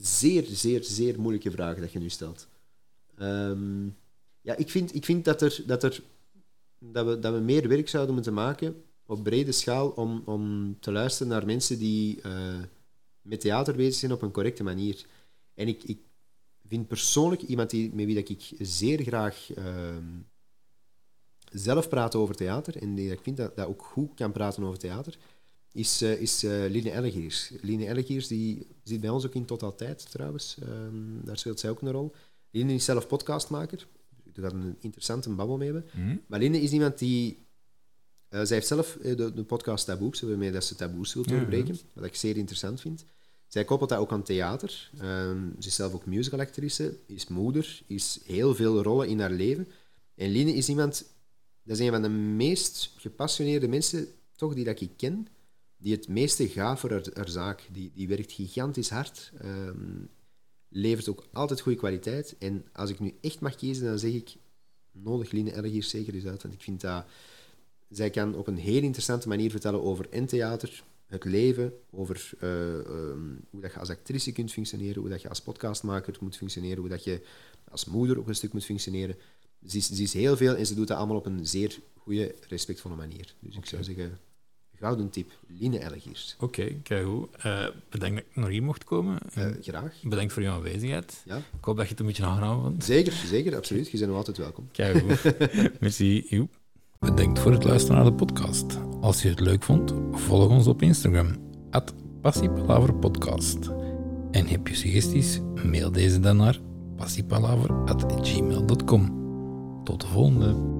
zeer, zeer, zeer moeilijke vragen dat je nu stelt. Ehm, ja, ik vind, ik vind dat, er, dat, er, dat, we, dat we meer werk zouden moeten maken op brede schaal om, om te luisteren naar mensen die eh, met theater bezig zijn op een correcte manier. En ik, ik vind persoonlijk iemand die, met wie dat ik zeer graag ehm, zelf praat over theater en die ik vind dat, dat ook goed kan praten over theater, is, eh is eh Line Ellegiers. Line Ellegiers die zit bij ons ook in Tot Altijd trouwens. Ehm, daar speelt zij ook een rol. Line is zelf podcastmaker. Daar gaat een interessante babbel mee hebben. Hm? Maar Line is iemand die... eh, zij heeft zelf de, de podcast Taboes, waarmee dat ze taboes wil doorbreken. Wat ik zeer interessant vind. Zij koppelt dat ook aan theater. Ehm, ze is zelf ook musicalactrice, is moeder, is heel veel rollen in haar leven. En Line is iemand... Dat is een van de meest gepassioneerde mensen, toch, die dat ik ken, die het meeste gaat voor haar, zaak. Die, die werkt gigantisch hard, ehm, levert ook altijd goede kwaliteit. En als ik nu echt mag kiezen, dan zeg ik, nodig Line Elgiers zeker eens uit. Want ik vind dat... Zij kan op een heel interessante manier vertellen over en theater, het leven, over eh, ehm, hoe dat je als actrice kunt functioneren, hoe dat je als podcastmaker moet functioneren, hoe dat je als moeder ook een stuk moet functioneren. Ze is, ze is heel veel en ze doet dat allemaal op een zeer goede, respectvolle manier. Dus ik zou zeggen, gouden tip, Line Elgiers. Oké, kijk hoe. Eh, bedankt dat ik nog hier mocht komen. Eh, graag. bedankt voor je aanwezigheid. Ja, Ik hoop dat je het een beetje aangenaam vond. zeker, zeker, absoluut. Je bent nog altijd welkom. Kijk hoe. Merci. Joep. Bedankt voor het luisteren naar de podcast. Als je het leuk vond, volg ons op Instagram. At Podcast. En heb je suggesties? Mail deze dan naar passiepalaver.gmail.com. Tot de volgende.